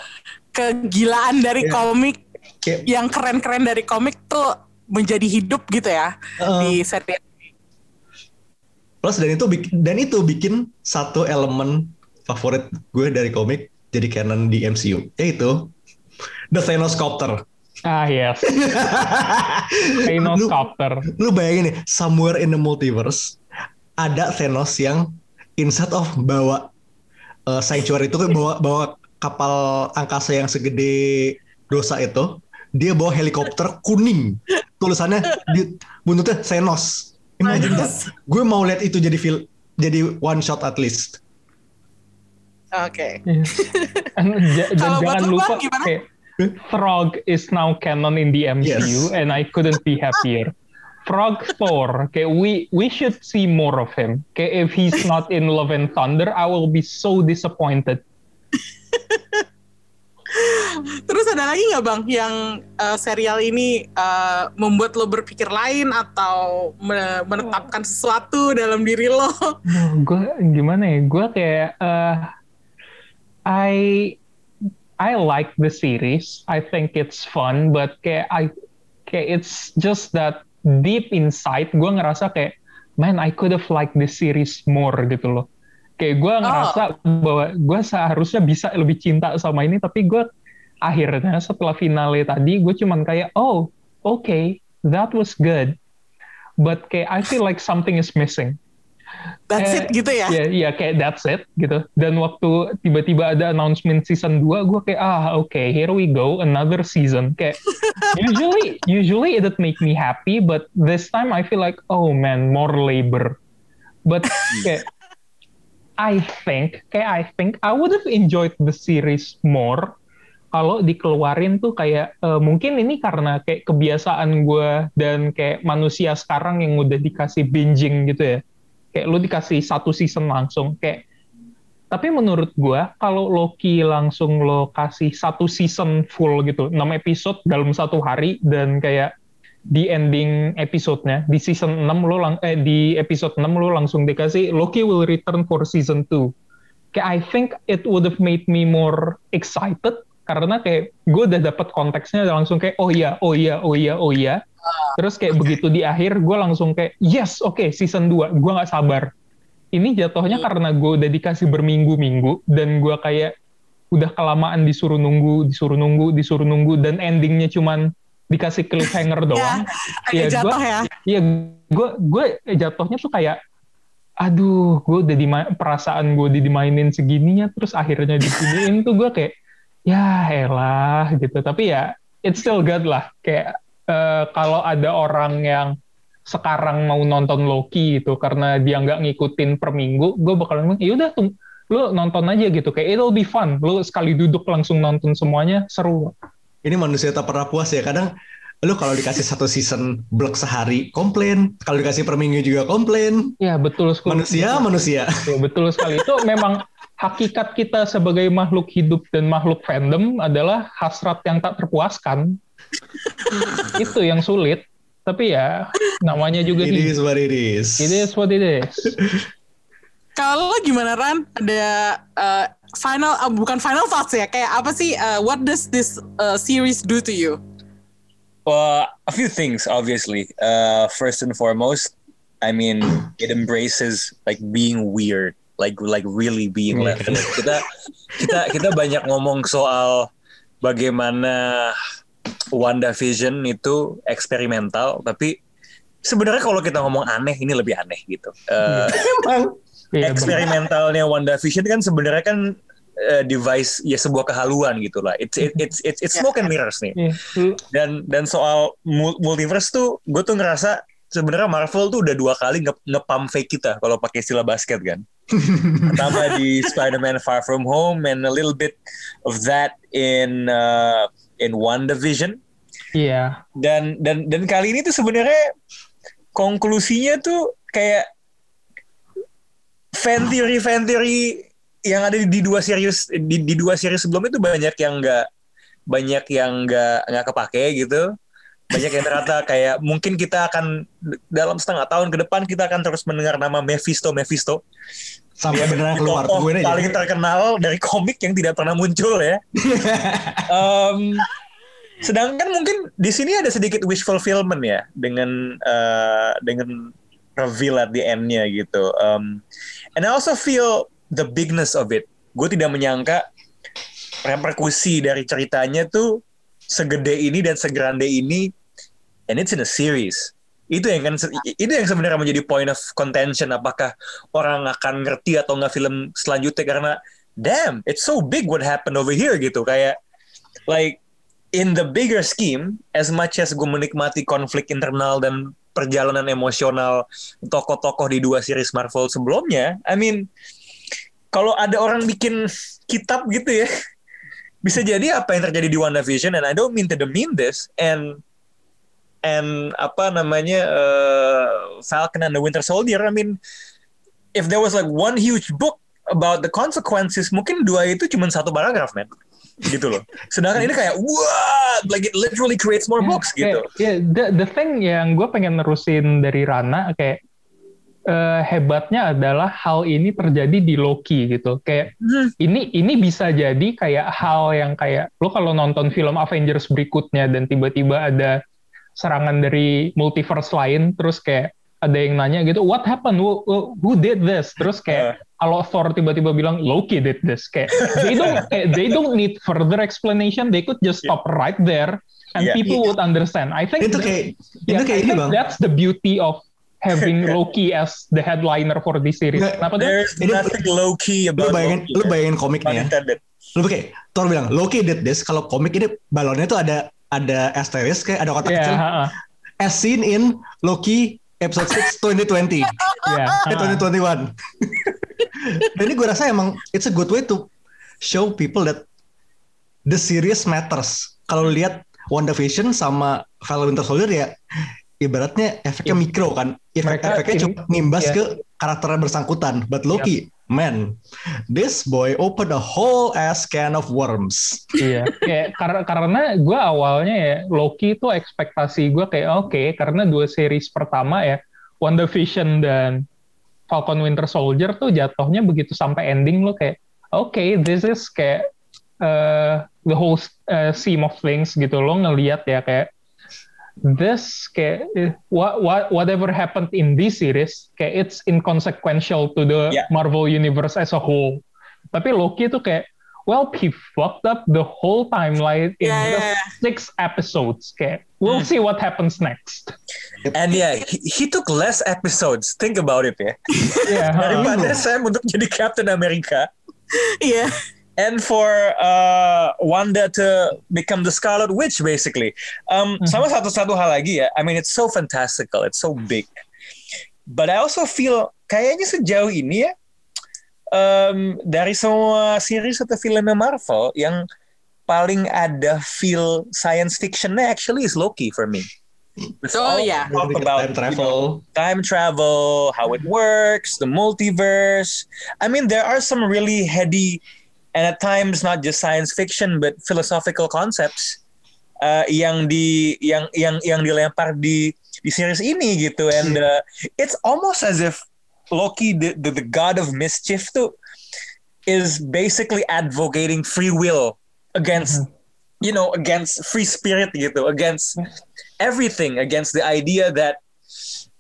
Kegilaan dari Iya. komik kayak yang keren-keren dari komik tuh menjadi hidup gitu ya Heeh. di serial. plus dan itu dan itu bikin satu elemen favorit gue dari komik jadi canon di MCU yaitu The Thanos Copter Ah yes, Thanos Lu- Copter. lu bayangin nih somewhere in the multiverse ada Thanos yang instead of bawa uh, sanctuary itu bawa bawa kapal angkasa yang segede dosa itu dia bawa helikopter kuning tulisannya di buntutnya Thanos imagine that gue mau lihat itu jadi fil jadi one shot at least Oke. And ja- dan Kalau jangan lu, lupa gimana? kayak Frog is now canon in the MCU Yes. and I couldn't be happier. Frog Thor, kayak we we should see more of him. Kayak if he's not in Love and Thunder, I will be so disappointed. Terus ada lagi nggak bang yang uh, serial ini uh, membuat lo berpikir lain atau me- menetapkan sesuatu dalam diri lo? gue gimana ya? Gue kayak eh, I I like the series. I think it's fun, but kayak I kayak it's just that deep inside gue ngerasa kayak man I could have liked this series more gitu loh. Kayak gue ngerasa bahwa gue seharusnya bisa lebih cinta sama ini, tapi gue akhirnya setelah finale tadi gue cuman kayak oh okay that was good, but kayak I feel like something is missing. That's Eh, it gitu ya? Iya, iya kayak that's it gitu. Dan waktu tiba-tiba ada announcement season 2, gue kayak ah oke, okay, here we go, another season. Kayak usually usually it make me happy, but this time I feel like oh man, more labor. But kayak I think kayak I think I would have enjoyed the series more kalau dikeluarin tuh kayak eh, mungkin ini karena kayak kebiasaan gue dan kayak manusia sekarang yang udah dikasih binging gitu ya. Kayak lu dikasih satu season langsung kayak Tapi menurut gua kalau Loki langsung lo kasih satu season full gitu, 6 episode dalam satu hari dan kayak di ending episodenya di season 6 lo lang eh di episode 6 lo langsung dikasih Loki will return for season 2. Kayak I think it would have made me more excited karena kayak gue udah dapat konteksnya udah langsung kayak oh iya oh iya oh iya oh iya. Terus kayak begitu di akhir gue langsung kayak yes oke okay, season 2 gue nggak sabar. Ini jatuhnya karena gue udah dikasih berminggu-minggu dan gue kayak udah kelamaan disuruh nunggu disuruh nunggu disuruh nunggu dan endingnya cuman dikasih cliffhanger doang. ya, ya jatuh ya. iya gue gue jatuhnya tuh kayak aduh gue udah di perasaan gue udah dimainin segininya terus akhirnya disiniin tuh gue kayak ya elah gitu. Tapi ya it's still good lah. Kayak uh, kalau ada orang yang sekarang mau nonton Loki itu karena dia nggak ngikutin per minggu gue bakal ngomong ya udah tuh lu nonton aja gitu. Kayak it'll be fun. Lu sekali duduk langsung nonton semuanya seru ini manusia tak pernah puas ya kadang lu kalau dikasih satu season blok sehari komplain kalau dikasih per minggu juga komplain ya betul sekali manusia manusia betul, betul sekali itu memang hakikat kita sebagai makhluk hidup dan makhluk fandom adalah hasrat yang tak terpuaskan. itu yang sulit. Tapi ya namanya juga It hidup. is what it is. It is what it is. Kalau gimana Ran? Ada uh, final uh, bukan final thoughts ya? Kayak apa sih? Uh, what does this uh, series do to you? Well, a few things obviously. Uh, first and foremost, I mean, it embraces like being weird like like really being left alone. Kita kita kita banyak ngomong soal bagaimana WandaVision itu eksperimental, tapi sebenarnya kalau kita ngomong aneh ini lebih aneh gitu. Uh, eksperimentalnya WandaVision kan sebenarnya kan uh, device ya sebuah kehaluan gitu lah. It's it, it's it's it's smoke and mirrors nih. Dan dan soal multiverse tuh gue tuh ngerasa sebenarnya Marvel tuh udah dua kali nge ngepam fake kita kalau pakai istilah basket kan. Pertama di Spider-Man Far From Home and a little bit of that in uh, in One Division. Iya. Yeah. Dan dan dan kali ini tuh sebenarnya konklusinya tuh kayak fan theory fan theory yang ada di, di dua series di, di dua series sebelum itu banyak yang enggak banyak yang enggak nggak kepake gitu banyak yang ternyata kayak mungkin kita akan dalam setengah tahun ke depan kita akan terus mendengar nama Mephisto Mephisto sampai benar keluar gue paling terkenal dari komik yang tidak pernah muncul ya. um, sedangkan mungkin di sini ada sedikit wish fulfillment ya dengan uh, dengan reveal at the end-nya gitu. Um, and I also feel the bigness of it. Gue tidak menyangka reperkusi dari ceritanya tuh segede ini dan segrande ini and it's in a series itu yang kan itu yang sebenarnya menjadi point of contention apakah orang akan ngerti atau nggak film selanjutnya karena damn it's so big what happened over here gitu kayak like in the bigger scheme as much as gue menikmati konflik internal dan perjalanan emosional tokoh-tokoh di dua series Marvel sebelumnya I mean kalau ada orang bikin kitab gitu ya bisa jadi apa yang terjadi di WandaVision and I don't mean to demean this and and apa namanya uh, Falcon and the Winter Soldier. I mean, if there was like one huge book about the consequences, mungkin dua itu cuma satu paragraf, man. gitu loh. Sedangkan ini kayak wah, like it literally creates more books yeah, gitu. Yeah, the the thing yang gue pengen nerusin dari Rana kayak uh, hebatnya adalah hal ini terjadi di Loki gitu. Kayak hmm. ini ini bisa jadi kayak hal yang kayak lo kalau nonton film Avengers berikutnya dan tiba-tiba ada serangan dari multiverse lain terus kayak ada yang nanya gitu what happened who, who did this terus kayak uh. kalau Thor tiba-tiba bilang Loki did this kayak they don't kayak, they don't need further explanation they could just stop yeah. right there and yeah. people yeah. would understand I think itu kayak yeah, itu kayak ini bang that's the beauty of having Loki as the headliner for this series. Kenapa There's ini, nothing Loki about lu bayangin, Loki. Lu bayangin komiknya. Lu kayak Thor bilang Loki did this. Kalau komik ini balonnya tuh ada ada asterisk kayak ada kotak yeah, kecil. Uh, As seen in Loki episode 6 2020. yeah, uh, 2021. Dan ini gue rasa emang it's a good way to show people that the series matters. Kalau lihat WandaVision sama Falcon Winter Soldier ya ibaratnya efeknya yeah. mikro kan. Efek efeknya cuma ngimbas yeah. ke karakter yang bersangkutan. But Loki, man, this boy opened a whole ass can of worms. Iya, kayak karena karena gue awalnya ya Loki itu ekspektasi gue kayak oke karena dua series pertama ya WandaVision dan Falcon Winter Soldier tuh jatuhnya begitu sampai ending lo kayak oke this is kayak uh, the whole uh, scheme of things gitu lo ngelihat ya kayak this kayak eh, what, what whatever happened in this series kayak it's inconsequential to the Yeah. Marvel universe as a whole. Tapi Loki tuh kayak well he fucked up the whole timeline in Yeah, just yeah. six episodes kayak we'll Hmm. see what happens next. And yeah, he, he took less episodes. Think about it ya. Yeah, Daripada Sam untuk jadi Captain America. Iya. And for uh, Wanda to become the Scarlet Witch, basically. Um, Sama satu-satu hal lagi ya. I mean, it's so fantastical, it's so big. But I also feel kayaknya sejauh ini ya, um, dari semua series atau filmnya Marvel yang paling ada feel science fictionnya actually is Loki for me. It's Oh, yeah. talk about time you travel. know, time travel, how it works, the multiverse. I mean, there are some really heady and at times not just science fiction but philosophical concepts uh, yang di yang yang yang dilempar di di series ini gitu. And uh, it's almost as if Loki the, the the god of mischief tuh is basically advocating free will against you know against free spirit gitu against everything against the idea that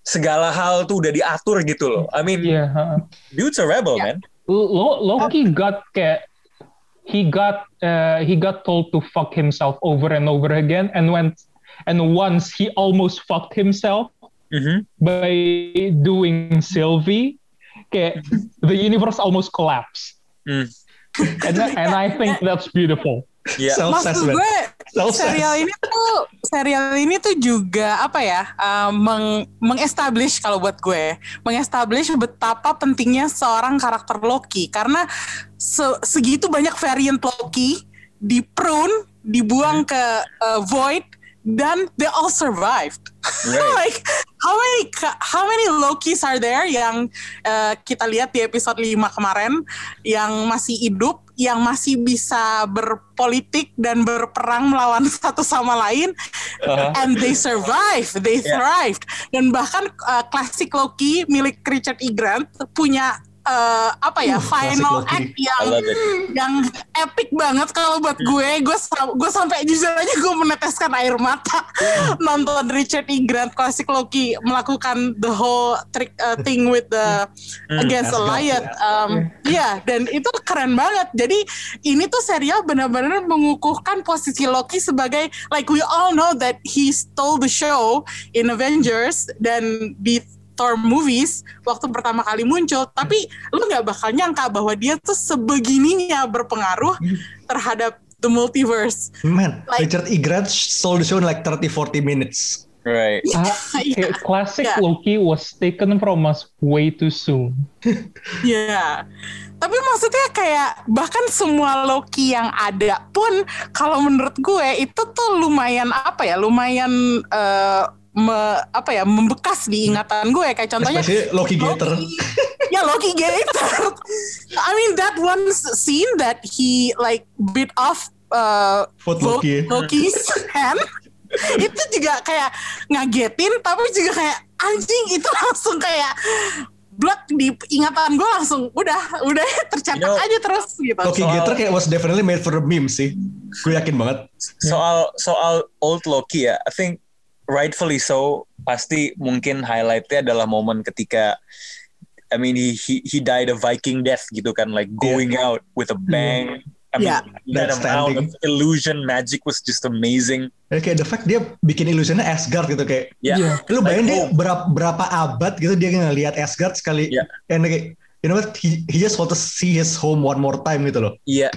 segala hal tuh udah diatur gitu loh. I mean yeah. uh, dude's a rebel Yeah. man. Lo- Loki got kayak he got uh, he got told to fuck himself over and over again and when and once he almost fucked himself Mhm. by doing Sylvie kayak the universe almost collapsed Mm. and and I think that's beautiful yeah Self-assessment. Maksud gue serial ini tuh serial ini tuh juga apa ya uh, meng mengestablish kalau buat gue. Mengestablish betapa pentingnya seorang karakter Loki. Karena se- segitu banyak variant Loki di prune dibuang ke uh, void dan they all survived. Right. like how many how many Lokis are there yang uh, kita lihat di episode 5 kemarin yang masih hidup yang masih bisa berpolitik dan berperang melawan satu sama lain Uh-huh. and they survive they Yeah. thrived dan bahkan uh, klasik Loki milik Richard E. Grant punya uh, apa ya final Loki. act yang yang epic banget kalau buat gue. Gue gue sampai jujur aja gue meneteskan air mata. Nonton Richard E. Grant klasik Loki melakukan the whole trick uh, thing with the against Asgard, Goliath um, ya dan itu keren banget. Jadi ini tuh serial benar-benar mengukuhkan posisi Loki sebagai like we all know that he stole the show in Avengers dan di Thor movies waktu pertama kali muncul tapi lu nggak bakal nyangka bahwa dia tuh sebegininya berpengaruh terhadap the multiverse Man, Like- Richard E. Grant sold the show in like 30-40 minutes. right kayak classic Yeah. Loki was taken from us way too soon Iya. Tapi maksudnya kayak bahkan semua Loki yang ada pun kalau menurut gue itu tuh lumayan apa ya? Lumayan eh, me- apa ya? membekas di ingatan gue kayak contohnya Especially Loki Gator. ya Loki Gator. I mean that one scene that he like bit off uh, Foot Lo- Loki. Loki's hand itu juga kayak ngagetin tapi juga kayak anjing itu langsung kayak blood di ingatan gue langsung udah udah tercetak You know, aja terus gitu. Loki Soal- Gator kayak was definitely made for the meme sih. Gue yakin banget. soal soal old Loki ya I think rightfully so pasti mungkin highlightnya adalah momen ketika I mean he he, he died a Viking death gitu kan like going out with a bang I mean Yeah. that amount of standing. illusion magic was just amazing Ya, kayak the fact dia bikin illusionnya Asgard gitu kayak. ya Iya. Lu Like, bayangin dia oh. berapa, berapa abad gitu dia ngelihat Asgard sekali. Yeah. And kayak, you know what, he, he just want to see his home one more time gitu loh. Iya.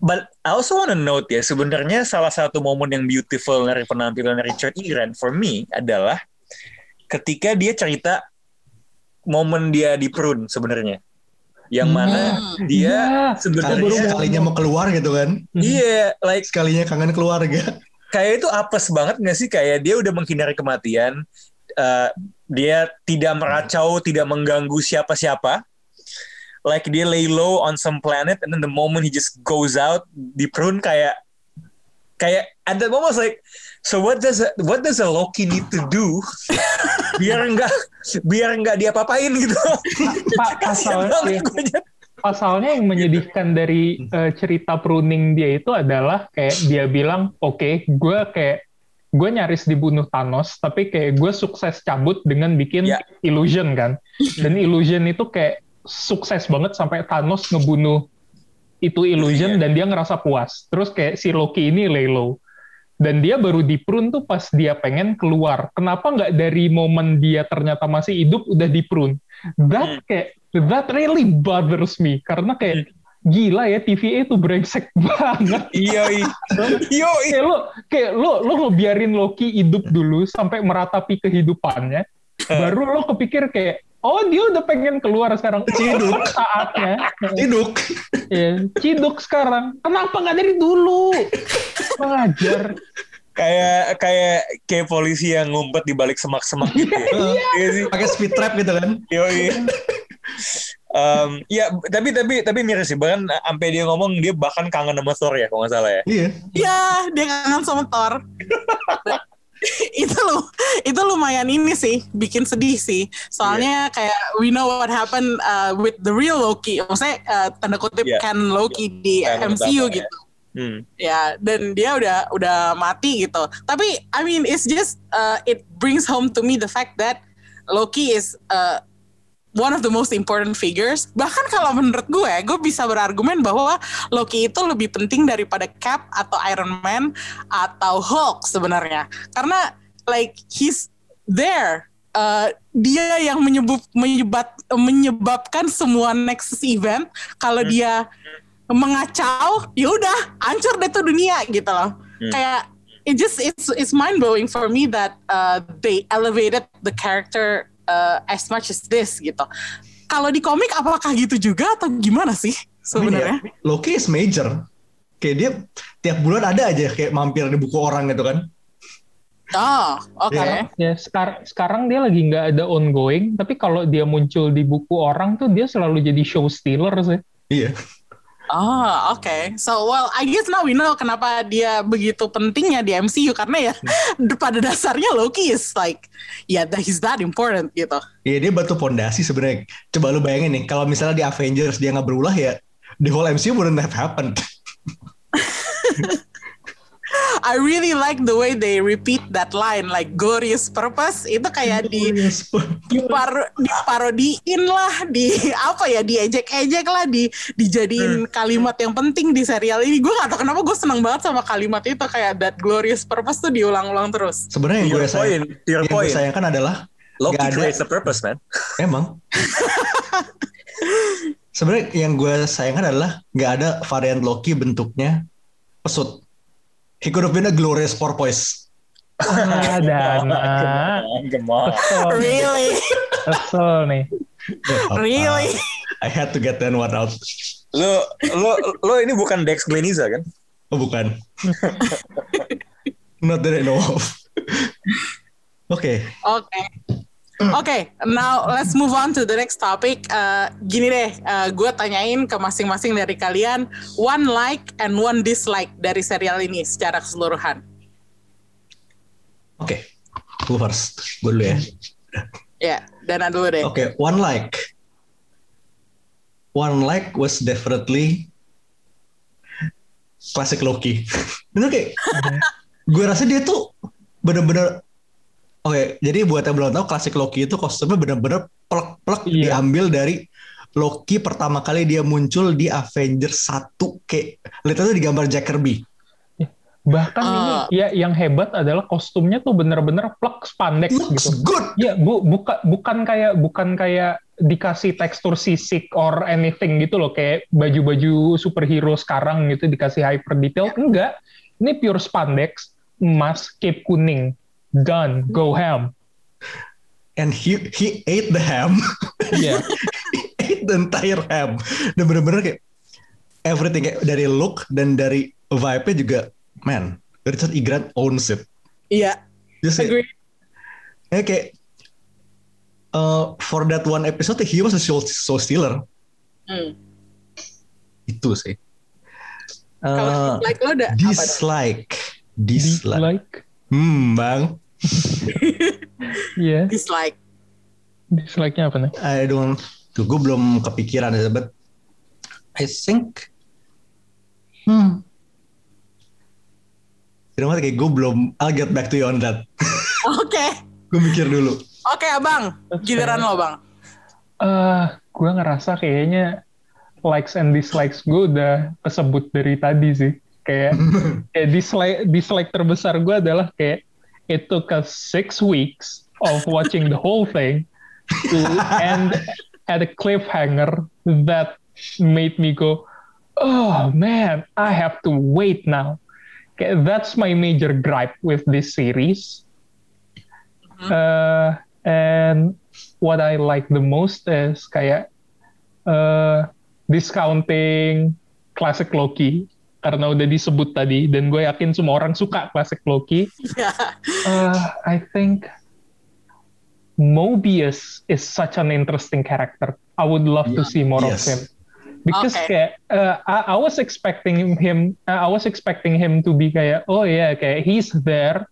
But I also want to note ya, sebenarnya salah satu momen yang beautiful dari penampilan Richard E. Grant for me adalah ketika dia cerita momen dia di prune sebenarnya. Yang mana Hmm. dia Iya. sebenarnya Sekalinya, sekalinya mau keluar gitu kan. iya like Sekalinya kangen keluarga. kayak itu apes banget nggak sih kayak dia udah menghindari kematian uh, dia tidak meracau, tidak mengganggu siapa-siapa. Like dia lay low on some planet, and then the moment he just goes out, di prune kayak kayak at that moment I was like, so what does a, what does a Loki need to do biar enggak biar enggak dia papain gitu? Pa- Kasian pasalnya, pasalnya yang menyedihkan dari eh, cerita pruning dia itu adalah kayak dia bilang, oke, gue kayak gue nyaris dibunuh Thanos, tapi kayak gue sukses cabut dengan bikin Ya. illusion kan, dan illusion itu kayak sukses banget sampai Thanos ngebunuh itu illusion Iya. dan dia ngerasa puas. Terus kayak si Loki ini lay low. Dan dia baru di prune tuh pas dia pengen keluar. Kenapa nggak dari momen dia ternyata masih hidup udah di prune? That kayak that really bothers me karena kayak gila ya TVA itu brengsek banget. Iya, iya. Yo, kayak lo kayak lo lo ngebiarin Loki hidup dulu sampai meratapi kehidupannya. Baru lo kepikir kayak oh dia udah pengen keluar sekarang. Ciduk saatnya. Ciduk. Ya, ciduk sekarang. Kenapa nggak dari dulu? Mengajar. kayak kayak kayak polisi yang ngumpet di balik semak-semak gitu. ya. Iya sih. Pakai speed trap gitu kan. Yoi. Um, ya tapi tapi tapi miris sih bahkan sampai dia ngomong dia bahkan kangen sama Thor ya kalau nggak salah ya. Iya. Ya, dia kangen sama Thor. itu lu itu lumayan ini sih bikin sedih sih soalnya kayak we know what happened uh, with the real Loki maksudnya uh, tanda kutip Iya. kan Loki di Kan MCU ya. gitu Hmm. ya dan dia udah udah mati gitu tapi I mean it's just uh, it brings home to me the fact that Loki is uh, one of the most important figures. Bahkan kalau menurut gue gue bisa berargumen bahwa Loki itu lebih penting daripada Cap atau Iron Man atau Hulk sebenarnya. Karena like he's there. Uh, dia yang menyebut menyebab menyebabkan semua Nexus event. Kalau dia mengacau ya udah hancur deh tuh dunia gitu loh. Hmm. kayak it just it's it's mind blowing for me that uh, they elevated the character uh, as much as this gitu kalau di komik apakah gitu juga atau gimana sih sebenarnya ya, Loki is major. Kayak dia tiap bulan ada aja kayak mampir di buku orang gitu kan. oh oke Iya. Ya, sekar- sekarang dia lagi nggak ada ongoing, tapi kalau dia muncul di buku orang tuh dia selalu jadi show stealer sih. Iya. Oh, oke. So, well, I guess now we know kenapa dia begitu pentingnya di MCU karena ya pada dasarnya Loki is like, yeah, that he's that important gitu. Iya dia batu pondasi sebenarnya. Coba lu bayangin nih kalau misalnya di Avengers dia nggak berulah ya the whole MCU wouldn't have happened. I really like the way they repeat that line, like glorious purpose itu kayak di dipar diparodiin lah, di apa ya, diejek-ejek lah, di dijadiin kalimat yang penting di serial ini. Gue gak tau kenapa gue seneng banget sama kalimat itu kayak that glorious purpose tuh diulang-ulang terus. Sebenarnya yang gue sayang, yang gue sayangkan adalah Loki nggak ada- creates the purpose, man. emang. Sebenarnya yang gue sayangkan adalah nggak ada varian Loki bentuknya pesut. He could have been a glorious porpoise. Ah, Dana. Gemar. Kesel, Really, kesel nih. Really. I had to get that one out. Lo lo lo ini bukan Dex Gleniza kan? Oh bukan. Not that I know of. Oke, Oke. Oke, now let's move on to the next topic. Uh, gini deh, uh, gue tanyain ke masing-masing dari kalian one like and one dislike dari serial ini secara keseluruhan. oke. Gue first. Gue dulu ya. Ya, Dana dulu deh. Oke, one like. One like was definitely classic Loki. Bener kayak, gue rasa dia tuh bener-bener Oke, jadi buat yang belum tahu, klasik Loki itu kostumnya bener-bener plek-plek Iya. diambil dari Loki pertama kali dia muncul di Avengers 1 kayak lihat itu di gambar Jack Kirby. Bahkan Ah. ini ya yang hebat adalah kostumnya tuh bener-bener plek spandex Looks gitu. good. Ya, bu, bukan bukan kayak bukan kayak dikasih tekstur sisik or anything gitu loh kayak baju-baju superhero sekarang gitu dikasih hyper detail enggak. Ini pure spandex, emas, cape kuning. Done, go ham. And he he ate the ham. Iya. he ate the entire ham. Dan bener-bener kayak everything kayak dari look dan dari vibe-nya juga man, Richard E. Grant owns it. Iya, Just kayak, agree. ya kayak uh, for that one episode he was a soul, soul stealer. Hmm. Itu sih. Kalau Uh, dislike lo apa? dislike. Dislike. Dislike. Hmm, Bang. Iya. Dislike. Dislike-nya apa nih? I don't tuh gue belum kepikiran ya, but I think hmm You know what, kayak gue belum I'll get back to you on that. Oke. gue mikir dulu. Oke, Abang. Giliran lo, Bang. Eh, gue ngerasa kayaknya likes and dislikes gue udah kesebut dari tadi sih. Kayak, kayak dislike dislike terbesar gue adalah kayak it took us six weeks of watching the whole thing to end at a cliffhanger that made me go, oh man, I have to wait now. Kayak, that's my major gripe with this series. Uh, and what I like the most is kayak uh, discounting classic Loki karena udah disebut tadi dan gue yakin semua orang suka classic Loki. Ya. Uh, I think Mobius is such an interesting character. I would love to see more Yes. of him because Okay. kayak uh, I, I was expecting him. Uh, I was expecting him to be kayak oh yeah kayak he's there.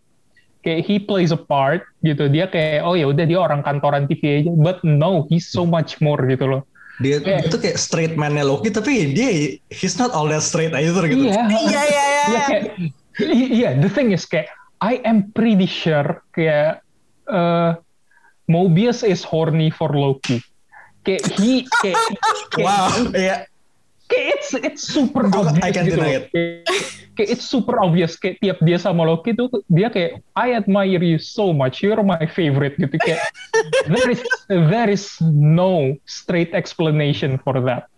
Kayak he plays a part gitu. Dia kayak oh ya udah dia orang kantoran TV aja. But no, he's so much more gitu loh. Dia Yeah. itu kayak straight man-nya Loki tapi dia he's not all that straight either gitu. Iya. Iya, iya, iya. Iya iya the thing is kayak I am pretty sure kayak uh, Mobius is horny for Loki. Kayak he kayak, kayak, Wow, iya. Kayak it's it's super Gua- obvious I can't gitu deny it. Kayak, it's super obvious kayak tiap dia sama Loki tuh dia kayak I admire you so much. You're my favorite gitu kayak there is there is no straight explanation for that.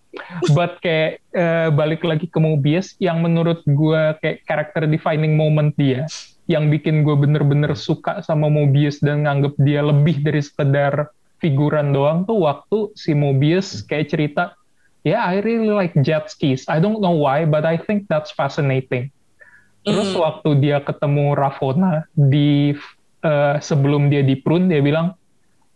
But kayak eh, balik lagi ke Mobius yang menurut gue kayak character defining moment dia yang bikin gue bener-bener suka sama Mobius dan nganggep dia lebih dari sekedar figuran doang tuh waktu si Mobius kayak cerita yeah I really like jet skis. I don't know why but I think that's fascinating. Terus waktu dia ketemu Ravonna di eh, sebelum dia di prune dia bilang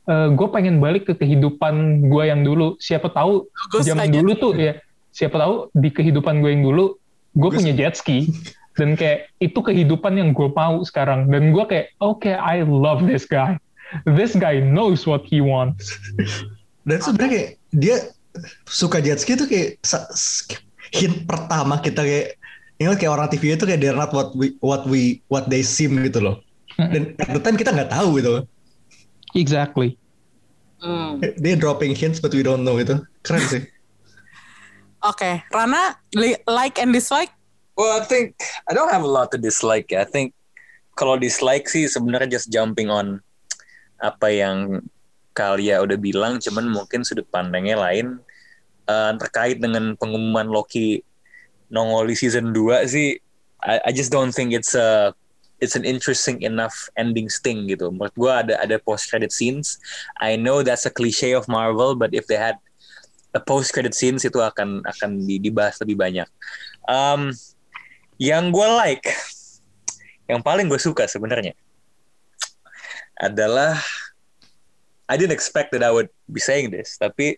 gue pengen balik ke kehidupan gue yang dulu. Siapa tahu Ghost zaman dulu tuh ya siapa tahu di kehidupan gue yang dulu gue punya jet ski. Dan kayak itu kehidupan yang gue mau sekarang. Dan gue kayak oke I love this guy. This guy knows what he wants. Dan sebenarnya kayak dia suka jet ski itu kayak hint pertama kita kayak ingat kayak orang TV itu kayak they're not what we what we what they seem gitu loh. Dan at the time kita nggak tahu gitu. exactly Hmm. Dia dropping hints but we don't know itu. Keren sih. Oke, Rana, li- like and dislike? Well, I think I don't have a lot to dislike. ya. I think kalau dislike sih sebenarnya just jumping on apa yang Kalia udah bilang, cuman mungkin sudut pandangnya lain Eh, terkait dengan pengumuman Loki nongol di season 2 sih. I, I just don't think it's a it's an interesting enough ending sting gitu. Menurut gua ada ada post credit scenes. I know that's a cliche of Marvel, but if they had a post credit scenes itu akan akan di- dibahas lebih banyak. Um, yang gue like, yang paling gue suka sebenarnya adalah I didn't expect that I would be saying this, tapi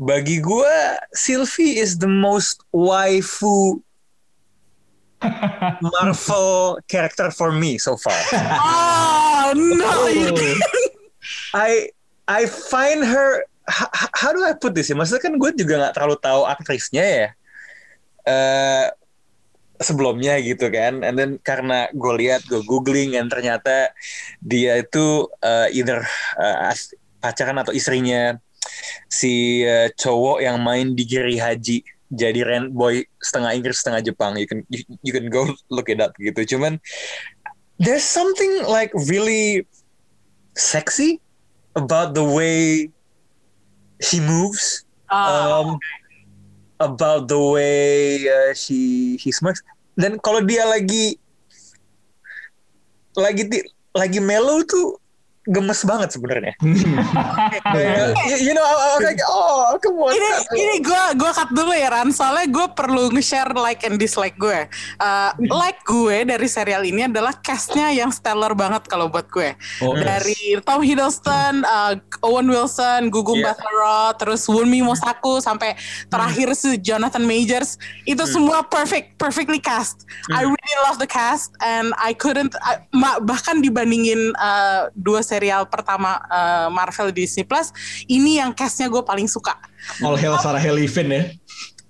bagi gue Sylvie is the most waifu Marvel character for me so far. Oh, no. I I find her how do I put this ya? Maksudnya kan gue juga nggak terlalu tahu aktrisnya ya. Eh sebelumnya gitu kan. And then karena gue lihat, gue googling, dan ternyata dia itu eh, either as- pacaran atau istrinya si eh, cowok yang main di Giri Haji. Jadi rent boy setengah Inggris setengah Jepang. You can you, you can go look it up gitu. Cuman there's something like really sexy about the way she moves. Oh, um, about the way uh, she she smirks dan kalau dia lagi lagi di, lagi mellow tuh gemes banget sebenarnya. Kayak, you know, I- was like, oh, come on. ini ini gue gue cut dulu ya Ran. Soalnya gue perlu nge-share like and dislike gue. Uh, like gue dari serial ini adalah castnya yang stellar banget kalau buat gue. Oh, dari Tom Hiddleston, uh, Owen Wilson, Gugum Yeah. Batara, terus Wunmi Mosaku sampai terakhir si Jonathan Majors. Itu semua perfect, perfectly cast. I really love the cast and I couldn't I- bahkan dibandingin uh, dua serial pertama uh, Marvel di Disney Plus, ini yang castnya gue paling suka. All hail Sarah Haley-Finn ya.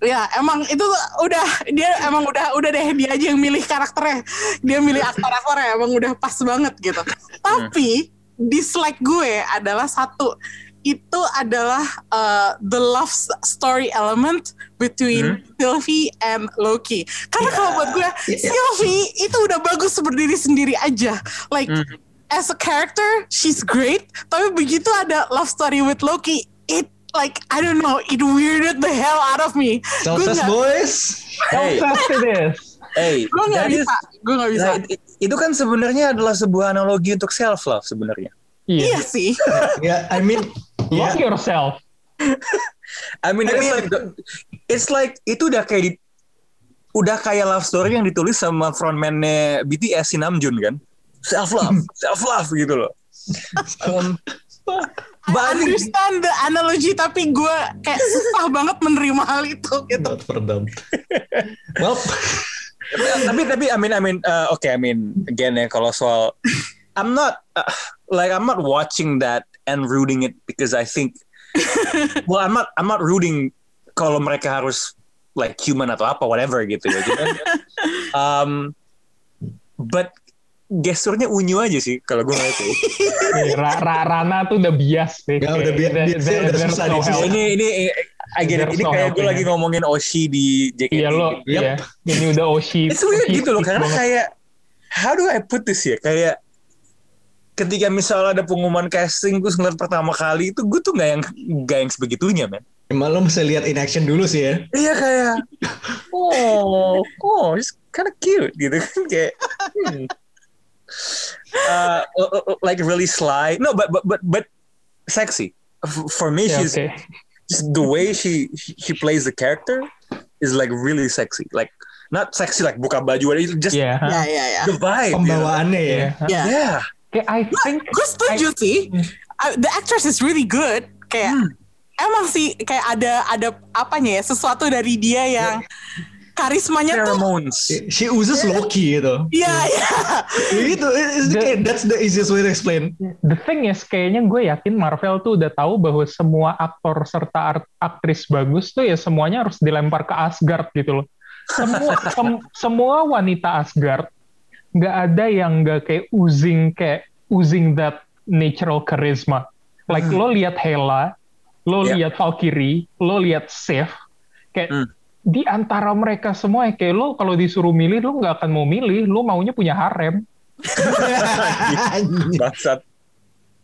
Ya emang itu udah dia emang udah udah deh dia aja yang milih karakternya dia milih aktor-aktornya emang udah pas banget gitu. Tapi dislike gue adalah satu itu adalah uh, the love story element between Sylvie and Loki. Karena kalau buat gue Sylvie itu udah bagus berdiri sendiri aja. Like as a character she's great. Tapi begitu ada love story with Loki, it like I don't know, it weirded the hell out of me. Celsius nggak- boys. Hey, Obsessed it is. hey, gue nggak bisa, gue nggak bisa. Nah, it- itu kan sebenarnya adalah sebuah analogi untuk self love sebenarnya. Iya Iya. sih. Ya, I mean, Love yourself. I mean, it's like it's like itu udah kayak di, udah kayak love story yang ditulis sama frontman-nya BTS si Namjoon kan. Self love, self love gitu loh. Um, understand the analogy tapi gue kayak susah banget menerima hal itu gitu. not for them. Well, tapi tapi I mean I mean uh, oke I mean again ya kalau soal I'm not uh, like I'm not watching that and rooting it because I think well I'm not I'm not rooting kalau mereka harus like human atau apa whatever gitu ya Cuman, um, but gesturnya unyu aja sih kalau gue ngeliat ya. Ra- Ra- Rana tuh udah bias deh. Ya, udah Kayak bi- there- biasnya there- udah susah no di ini ini it. There's ini no kayak gue lagi ngomongin Oshi di JKT Iya lo, Yep. iya. Ini udah Oshi. It's weird Oshi gitu loh karena banget. kayak how do I put this ya kayak ketika misalnya ada pengumuman casting gue ngeliat pertama kali itu gue tuh nggak yang nggak yang sebegitunya men emang lo mesti lihat in action dulu sih ya. iya kayak oh oh he's kind of cute gitu kan kayak hmm. Uh, like really sly no but but but but sexy for me Ya, she's oke. just the way she she plays the character is like really sexy like not sexy like buka baju just Iya. ha? Ya ya ya. the vibe you know? Pembawaannya ya. Ya. yeah Kayak I think Gue setuju sih. Uh, the actress is really good. Kayak emang sih kayak ada ada apanya ya sesuatu dari dia yang karismanya tuh. pheromones She oozes Loki gitu. Iya iya. Itu kayak that's the easiest way to explain. the thing is kayaknya gue yakin Marvel tuh udah tahu bahwa semua aktor serta art- aktris bagus tuh ya semuanya harus dilempar ke Asgard gitu loh. Semua sem- semua wanita Asgard nggak ada yang nggak kayak oozing kayak oozing that natural charisma. Like lo lihat Hela, lo Yeah. lihat Valkyrie, lo lihat Sif, kayak Hmm. Di antara mereka semua ya kayak lo kalau disuruh milih lo nggak akan mau milih, lo maunya punya harem. bangsat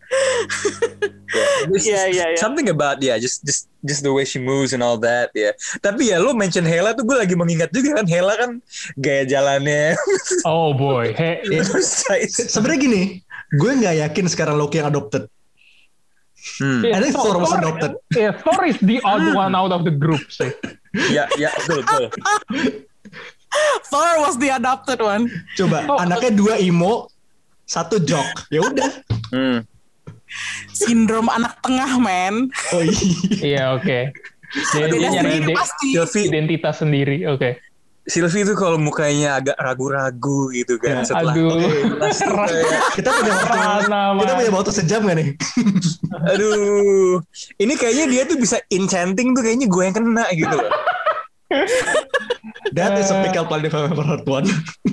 Yeah, Iya, iya, iya. Something about yeah, just just just the way she moves and all that ya. Tapi ya lo mention Hela tuh gue lagi mengingat juga kan Hela kan gaya jalannya. Oh boy, he, Size. Sebenarnya gini, gue nggak yakin sekarang Loki yang adopted. Hmm. I think Thor was adopted. Yeah, Thor is the odd one out of the group sih. Ya ya betul betul. Thor was the adopted one. Coba Oh. anaknya dua imo, satu jok. Ya udah. Hmm. Sindrom anak tengah men. Oh iya. Iya oke. Dia, Aduh, dia nyari ide- pasti. Identitas sendiri. Oke. Sylvie tuh kalau mukanya agak ragu-ragu gitu kan Ya, setelah Aduh. tuh kayak, Kita punya waktu. Rana, Kita man. punya waktu sejam gak nih? aduh ini kayaknya dia tuh bisa enchanting tuh kayaknya gue yang kena gitu loh. That is a pick up line if I've ever heard one.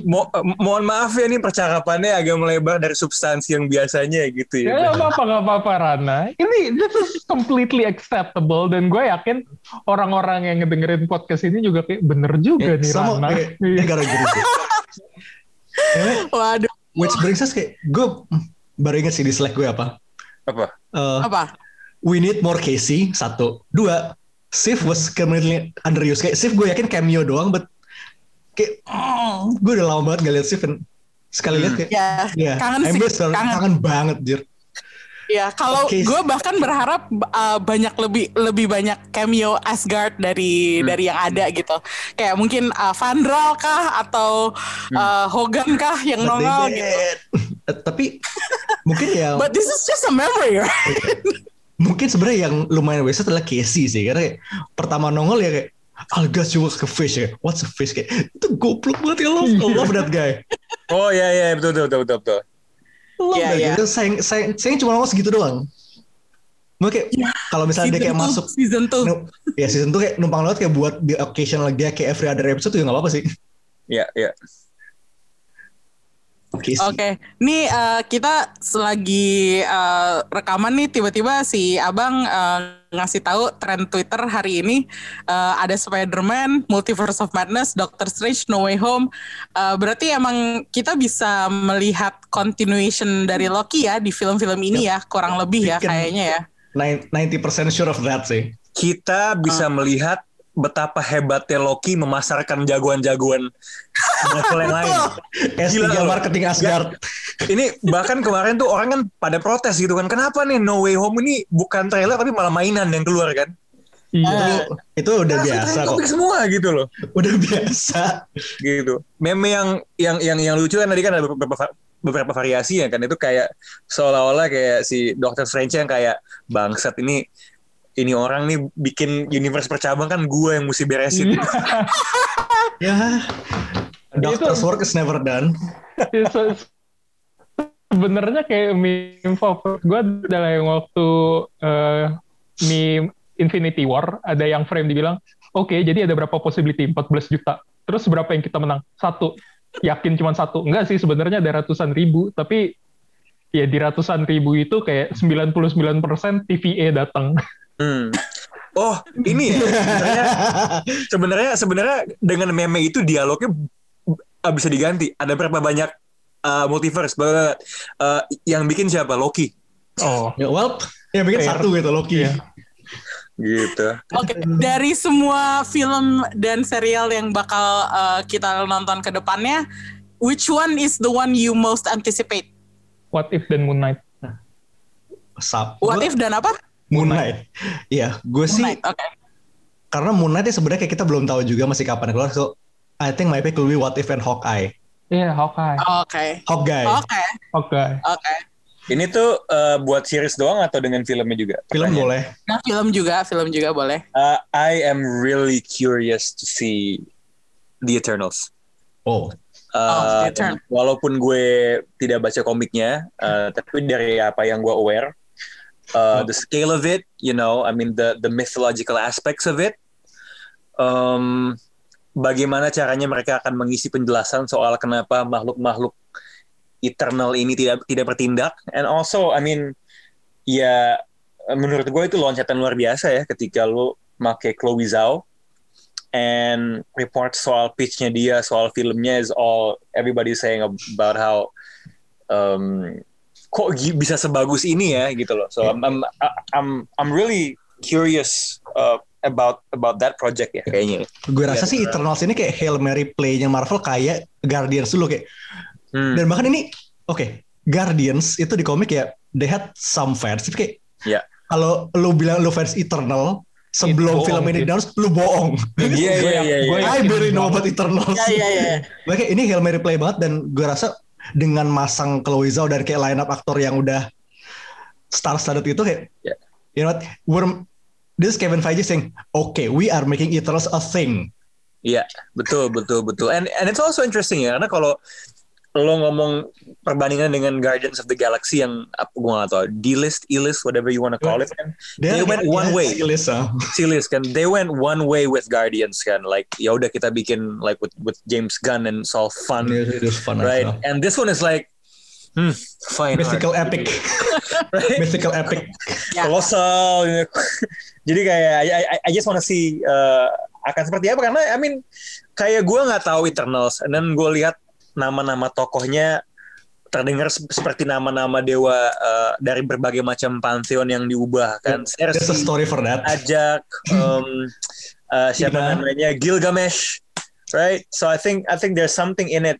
Mo eh, mohon maaf ya nih percakapannya agak melebar dari substansi yang biasanya gitu Ya ya. apa-apa nggak apa-apa Rana. Ini this is completely acceptable dan gue yakin orang-orang yang ngedengerin podcast ini juga kayak bener juga nih Sama Rana. kayak, ini gara gini sih. Anyway, Waduh, Which brings us kayak, gue baru inget sih dislike gue apa. Apa? Uh, apa? we need more Casey, satu. Dua, Sif was completely underused. Kayak Sif gue yakin cameo doang, but kayak mm, gue udah lama banget gak liat Sif. dan Sekali lihat kayak, Ya, ya, kangen I sih, kangen. kangen banget, jir. Ya, kalau Oke. gue bahkan berharap uh, banyak lebih lebih banyak cameo Asgard dari Hmm. dari yang ada gitu. Kayak mungkin uh, Vandral kah atau uh, Hogan kah yang nongol gitu. Tapi mungkin ya But this is just a memory, right? Mungkin sebenarnya yang lumayan wasted adalah Casey sih karena kayak pertama nongol ya kayak I'll guess you a fish ya. What's a fish kayak itu goblok banget ya love, I love that guy. Oh iya iya betul betul betul betul. betul. I love Iya, that iya. guy. Sayang, sayang, sayang cuma nongol segitu doang. Gue kayak kalau misalnya dia kayak two, masuk season 2. nu- ya season tuh kayak numpang lewat kayak buat di occasional dia kayak every other episode tuh ya nggak apa-apa sih. Iya iya. Casey. Oke, nih eh, kita selagi eh, rekaman nih tiba-tiba si Abang eh, ngasih tahu tren Twitter hari ini eh, ada Spider-Man, Multiverse of Madness, Doctor Strange, No Way Home. Eh, berarti emang kita bisa melihat continuation dari Loki ya di film-film ini ya, kurang lebih ya kayaknya ya. Nine- 90% sure of that sih. Kita bisa melihat betapa hebatnya Loki memasarkan jagoan-jagoan level yang lain. S3 Gila loh. marketing Asgard. Ini bahkan kemarin tuh orang kan pada protes gitu kan. Kenapa nih No Way Home ini bukan trailer tapi malah mainan yang keluar kan? Iya. Itu, itu udah Nah, biasa kok. komik semua gitu loh. Udah biasa. gitu. Meme yang yang yang yang lucu kan tadi kan ada beberapa beberapa variasi ya kan itu kayak seolah-olah kayak si Doctor Strange yang kayak bangsat ini ini orang nih bikin universe percabang kan gue yang mesti beresin. Ya. Doctor's work is never done. Ya, se- sebenarnya kayak meme favorit gue adalah yang waktu eh, meme Infinity War ada yang frame dibilang oke jadi ada berapa possibility? 14 juta. Terus berapa yang kita menang? Satu. Yakin cuma satu. Enggak sih sebenarnya ada ratusan ribu tapi ya di ratusan ribu itu kayak 99% TVA datang Hmm. Oh ini ya sebenarnya sebenarnya dengan meme itu dialognya uh, bisa diganti. Ada berapa banyak uh, multiverse? Bla. Uh, yang bikin siapa? Loki. oh Ya, well, ya bikin Fair. satu gitu Loki. Iya. Gitu. Oke, dari semua film dan serial yang bakal eh, kita nonton ke depannya, which one is the one you most anticipate? what if dan Moon Knight Sap. What if dan apa? Moon Knight. Iya, gue Moon sih Knight, Oke. karena Moon Knight ya sebenarnya kayak kita belum tahu juga masih kapan keluar. So I think my pick will be What If and Hawkeye. iya Hawkeye Oke. Hawkeye. Oke. Hawkeye Oke. Ini tuh uh, buat series doang atau dengan filmnya juga? Film Pertanyaan. boleh. Nah, film juga, film juga boleh. Uh, I am really curious to see The Eternals. Oh, Oh, Uh, The Eternals. walaupun gue tidak baca komiknya, uh, tapi dari apa yang gue aware, uh, the scale of it, you know, I mean the the mythological aspects of it, um, bagaimana caranya mereka akan mengisi penjelasan soal kenapa makhluk-makhluk eternal ini tidak tidak bertindak, and also, I mean, ya menurut gue itu loncatan luar biasa ya ketika lu make Chloe Zhao and report soal pitchnya dia soal filmnya is all everybody saying about how um, kok bisa sebagus ini ya gitu loh so I'm I'm I'm, I'm really curious uh, about about that project ya kayaknya gue rasa Iya, sih. Eternals ini kayak Hail Mary play-nya Marvel kayak Guardians dulu kayak. Hmm, Dan bahkan ini, oke, Guardians itu di komik ya, they had some fans. Tapi kayak, Iya. kalau lu bilang lu fans Eternal, sebelum Itu film ini sih. dance, lu bohong. Iya iya iya iya. gue- I barely know about Eternals. Ya, ya, ya. Makanya ini Hail Mary play banget dan gue rasa dengan masang Chloe Zhao dan kayak line up aktor yang udah star-studded itu kayak Yeah. you know what we're this is Kevin Feige saying okay we are making Eternals a thing Iya, betul betul betul. And and it's also interesting ya karena kalau lo ngomong perbandingan dengan Guardians of the Galaxy yang apa gue nggak tahu D-list, E-list, whatever you want to call it kan. They went one way. List, ah. Kan, they went one way with Guardians kan. Like ya udah kita bikin like with with James Gunn and it's all fun, It is fun right? as well. And this one is like, hmm, fine. mythical art. epic right? mythical epic Ya. Colossal. Jadi kayak I, I, I just wanna see uh, akan seperti apa karena I mean kayak gue nggak tahu Eternals, and then gue lihat nama-nama tokohnya terdengar sep- seperti nama-nama dewa uh, dari berbagai macam pantheon yang diubah kan. there's a Cersei, story for that Ajak, um, uh, siapa Tina. namanya Gilgamesh, right? So I think I think there's something in it.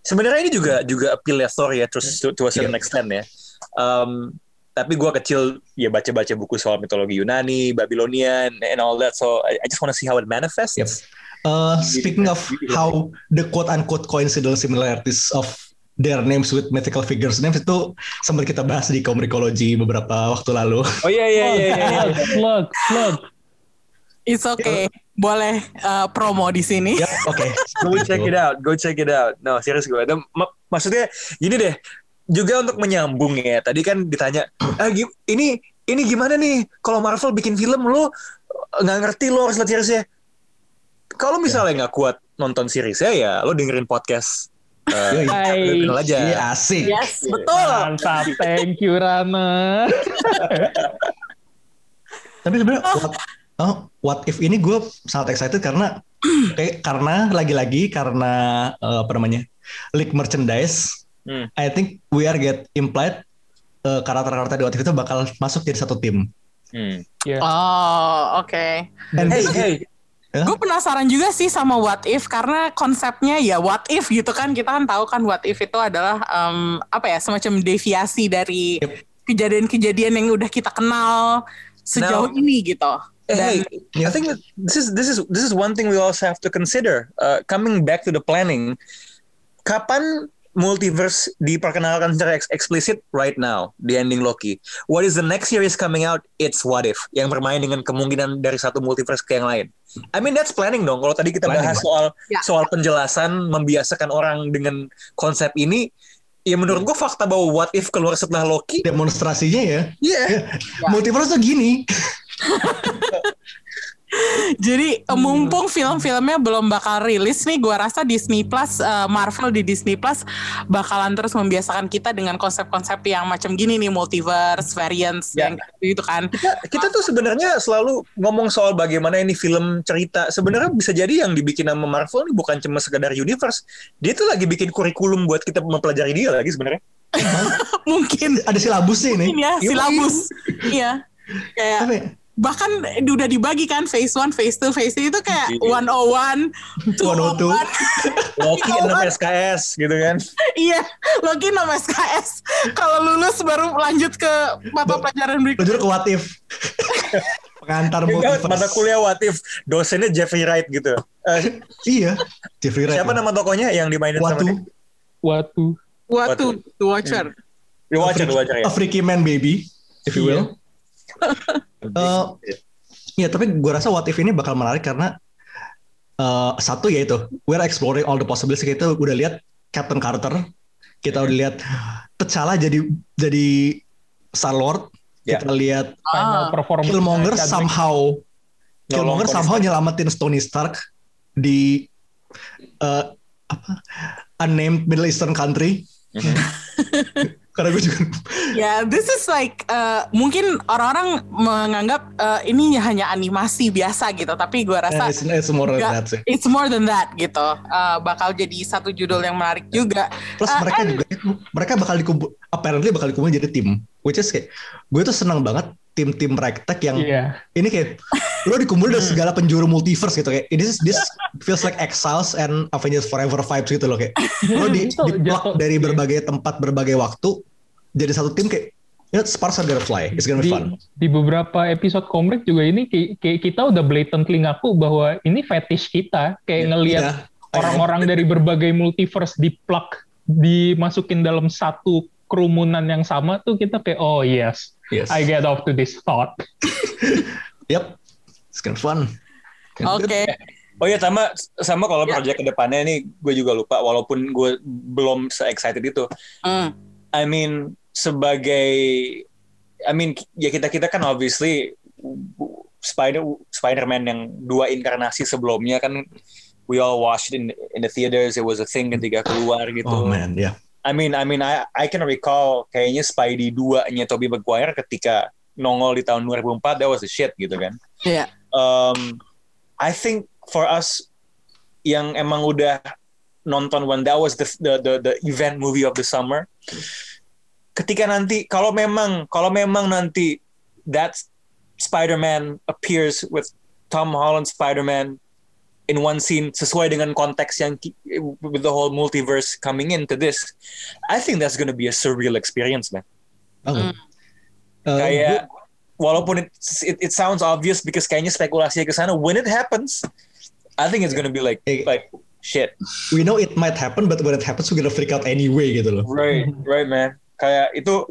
Sebenarnya ini juga juga appeal ya Thor ya, to, to, to a certain Yeah. extent ya. Um, tapi gue kecil ya baca-baca buku soal mitologi Yunani, Babylonian, and all that. So I, I just want to see how it manifests. Yep. Uh, speaking of how the quote-unquote coincidental similarities of their names with mythical figures names itu sempat kita bahas di Komrikologi beberapa waktu lalu. Oh iya iya iya. iya, iya. Plug, plug. It's okay. Boleh uh, promo di sini. Ya, oke. Go check it out, go check it out. No, serius gue. Dan mak- maksudnya gini deh, juga untuk menyambung ya. Tadi kan ditanya, ah, ini ini gimana nih? Kalau Marvel bikin film lo nggak ngerti lo harus lihat seriesnya. Kalau misalnya nggak kuat nonton seriesnya ya, lo dengerin podcast. Uh. Hai. aja. Iya asik. Yes, betul. Mantap, thank you Rana. Tapi sebenarnya what, oh, what if ini gue sangat excited karena kayak karena lagi-lagi karena eh, apa namanya leak merchandise. Hmm. I think we are get implied eh, karakter-karakter di what if itu bakal masuk jadi satu tim. Hmm. Oh, oke. And Hey, hey, Hah? Gue penasaran juga sih sama what if karena konsepnya ya what if gitu kan kita kan tahu kan what if itu adalah em, apa ya semacam deviasi dari kejadian-kejadian yang udah kita kenal sejauh Now- ini gitu. Eh, Dan hey, I think that this is this is this is one thing we also have to consider. Uh, coming back to the planning, kapan multiverse diperkenalkan secara eks- eksplisit right now di ending Loki. What is the next series coming out? It's What If yang bermain dengan kemungkinan dari satu multiverse ke yang lain. I mean that's planning dong. Kalau tadi kita Planning. bahas soal Ya. soal penjelasan membiasakan orang dengan konsep ini, ya menurut gua fakta bahwa What If keluar setelah Loki, demonstrasinya ya. iya. Multiverse tuh gini. Jadi eh, mumpung film-filmnya belum bakal rilis nih, gua rasa Disney Plus, eh, Marvel di Disney Plus bakalan terus membiasakan kita dengan konsep-konsep yang macam gini nih, multiverse, variants, Ya. yang gitu kan. kita, kita tuh sebenarnya selalu ngomong soal bagaimana ini film cerita. Sebenarnya bisa jadi yang dibikin sama Marvel ini bukan cuma sekedar universe. Dia tuh lagi bikin kurikulum buat kita mempelajari dia lagi sebenarnya. Mungkin Ada silabusnya ini. mungkin ya silabus. iya. Kayak Tapi bahkan udah dibagi kan phase 1, phase 2, phase 3 itu kayak Iya. 101, 102. 201. Loki Iya, 6 kan? SKS gitu kan. Iya, Loki nama SKS. Kalau lulus baru lanjut ke mata pelajaran berikutnya. Jujur ke what if. Pengantar multiverse. mata kuliah what if dosennya Jeffrey Wright gitu. Eh, Iya. Jeffrey Wright. siapa nama tokonya yang dimainin sama Watu. dia? Watu. To, to watcher. The Watcher, The Watcher ya. A freaky man baby, if you will. Eh, ya tapi gue rasa what if ini bakal menarik karena eh, satu yaitu we're exploring all the possibilities kita udah lihat Captain Carter kita udah lihat T'Challa jadi jadi Star Lord Ya. kita lihat Final Ah. Killmonger somehow Killmonger Tony somehow Stark. nyelamatin Tony Stark di eh, apa unnamed Middle Eastern country karena gue juga Ya, this is like uh, mungkin orang-orang menganggap uh, ini hanya animasi biasa gitu, tapi gua rasa Eh, it's, it's more than that sih it's more than that gitu. Uh, bakal jadi satu judul yang menarik juga. Plus Uh, mereka and- juga mereka bakal dikumpul apparently bakal dikumpul jadi tim. Which is kayak gue tuh senang banget tim-tim ragtag yang Iya. ini kayak lo dikumpul dari segala penjuru multiverse gitu kayak this this feels like Exiles and Avengers Forever vibes gitu loh kayak lo di, di jatuh- dari berbagai tempat berbagai waktu jadi satu tim kayak ya sparks are gonna fly it's gonna be Di, fun di beberapa episode komik juga ini kayak, kita udah blatantly ngaku bahwa ini fetish kita kayak ngelihat Iya. orang-orang dari berbagai multiverse diplug dimasukin dalam satu kerumunan yang sama tuh kita kayak oh yes yes I get off to this thought yep it's gonna be fun Oke. Oh iya sama sama kalau Ya. project ke depannya nih gue juga lupa walaupun gue belum se excited itu. Hmm. I mean sebagai I mean ya kita kita kan obviously Spider Spider-Man yang dua inkarnasi sebelumnya kan we all watched in in the theaters it was a thing ketika keluar gitu. oh man ya I mean I mean I I can recall kayaknya Spidey 2-nya Tobey Maguire ketika nongol di tahun 2004 that was the shit gitu kan. Iya. um, I think for us yang emang udah nonton when that was the the the, the event movie of the summer. Ketika nanti kalau memang kalau memang nanti that Spider-Man appears with Tom Holland Spider-Man in one scene sesuai dengan konteks yang with the whole multiverse coming into this, I think that's gonna be a surreal experience, man. banget Uh, kayak walaupun it, it it sounds obvious because kayaknya spekulasi ke sana when it happens I think it's gonna be like Eh. like shit we know it might happen, but when it happens, we're gonna freak out anyway gitu loh. right right man kayak itu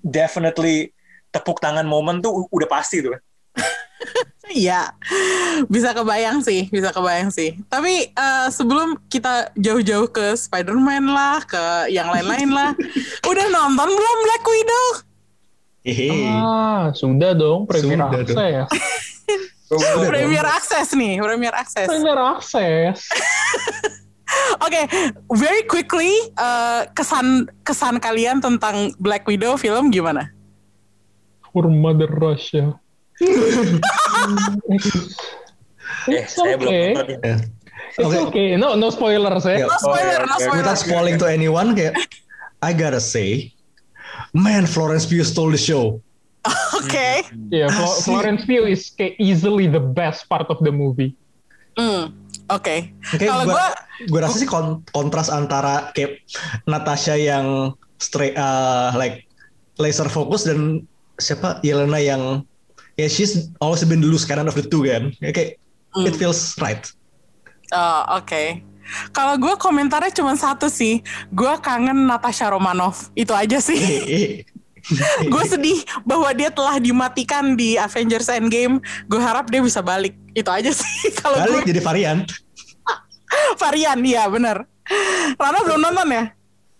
definitely tepuk tangan momen tuh udah pasti tuh Iya, bisa kebayang sih, bisa kebayang sih. Tapi eh, sebelum kita jauh-jauh ke Spider-Man lah, ke yang lain-lain lah, udah nonton belum Black Widow? Hehe. Ah, sudah dong Premier Sudah dong. Access. Udah Premier. Access nih, Premier Access. Oke, Access. very quickly eh, kesan kesan kalian tentang Black Widow film gimana? For Mother Russia. eh It's saya belum okay. nonton. It's Oke. okay. No, no spoilers ya. Ya. No spoiler, no spoiler. Without spoiling to anyone, kayak I gotta say, man, Florence Pugh stole the show. Oke. Yeah, Flo-. Florence Pugh is easily the best part of the movie. Hmm, Oke. Oke, Kalau gua, gua gua rasa sih kon- kontras antara kayak Natasha yang straight, uh, like laser focus dan siapa Yelena yang ya she's always been the loose cannon of the two kan. Ya, kayak it feels right. Oh, oke. Kalau gue komentarnya cuma satu sih, gue kangen Natasha Romanoff. Itu aja sih. gue sedih bahwa dia telah dimatikan di Avengers Endgame. Gue harap dia bisa balik. Itu aja sih. Kalau Balik gue jadi varian. varian, iya bener. Rana belum nonton ya?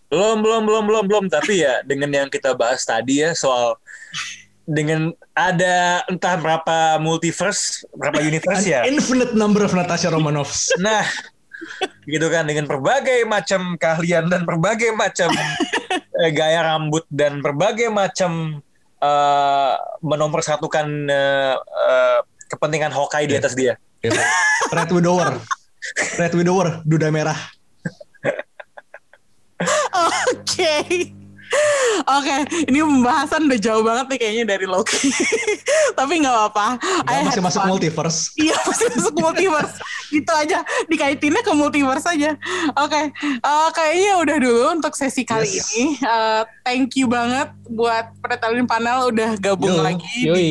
belum belum belum belum belum tapi ya dengan yang kita bahas tadi ya soal dengan ada entah berapa multiverse berapa universe ya Infinite number of Natasha Romanoffs. Nah, gitu kan dengan berbagai macam keahlian dan berbagai macam gaya rambut dan berbagai macam eh, menomorsatukan eh, eh, kepentingan Hawkeye di atas dia. Red Widower. Red Widower, duda merah. Oke. Oke, ini pembahasan udah jauh banget nih kayaknya dari Loki. Tapi nggak apa-apa. I masih masuk fun. multiverse. Iya masih masuk multiverse gitu aja dikaitinnya ke multiverse aja. Oke, eh, kayaknya udah dulu untuk sesi kali Yes. ini. Eh, thank you banget buat Pretalin Panel udah gabung Yo, lagi Yoi. di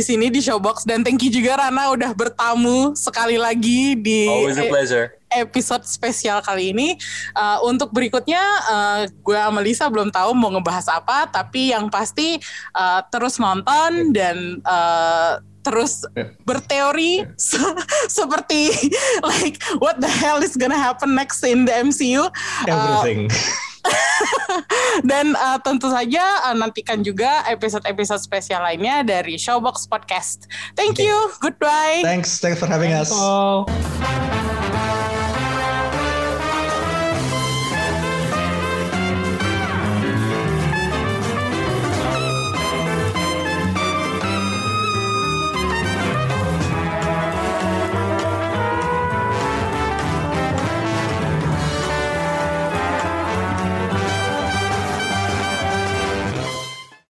sini di Showbox dan thank you juga Rana udah bertamu sekali lagi di Always a e- pleasure. episode spesial kali ini. Uh, untuk berikutnya, uh, gue sama Lisa belum tahu mau ngebahas apa, tapi yang pasti uh, terus nonton dan uh, terus berteori se- seperti like what the hell is gonna happen next in the MCU. Uh, Everything. dan uh, tentu saja uh, nantikan juga episode-episode spesial lainnya dari Showbox Podcast. Thank Oke. you. Goodbye. thanks, thanks for having us. Thanks all.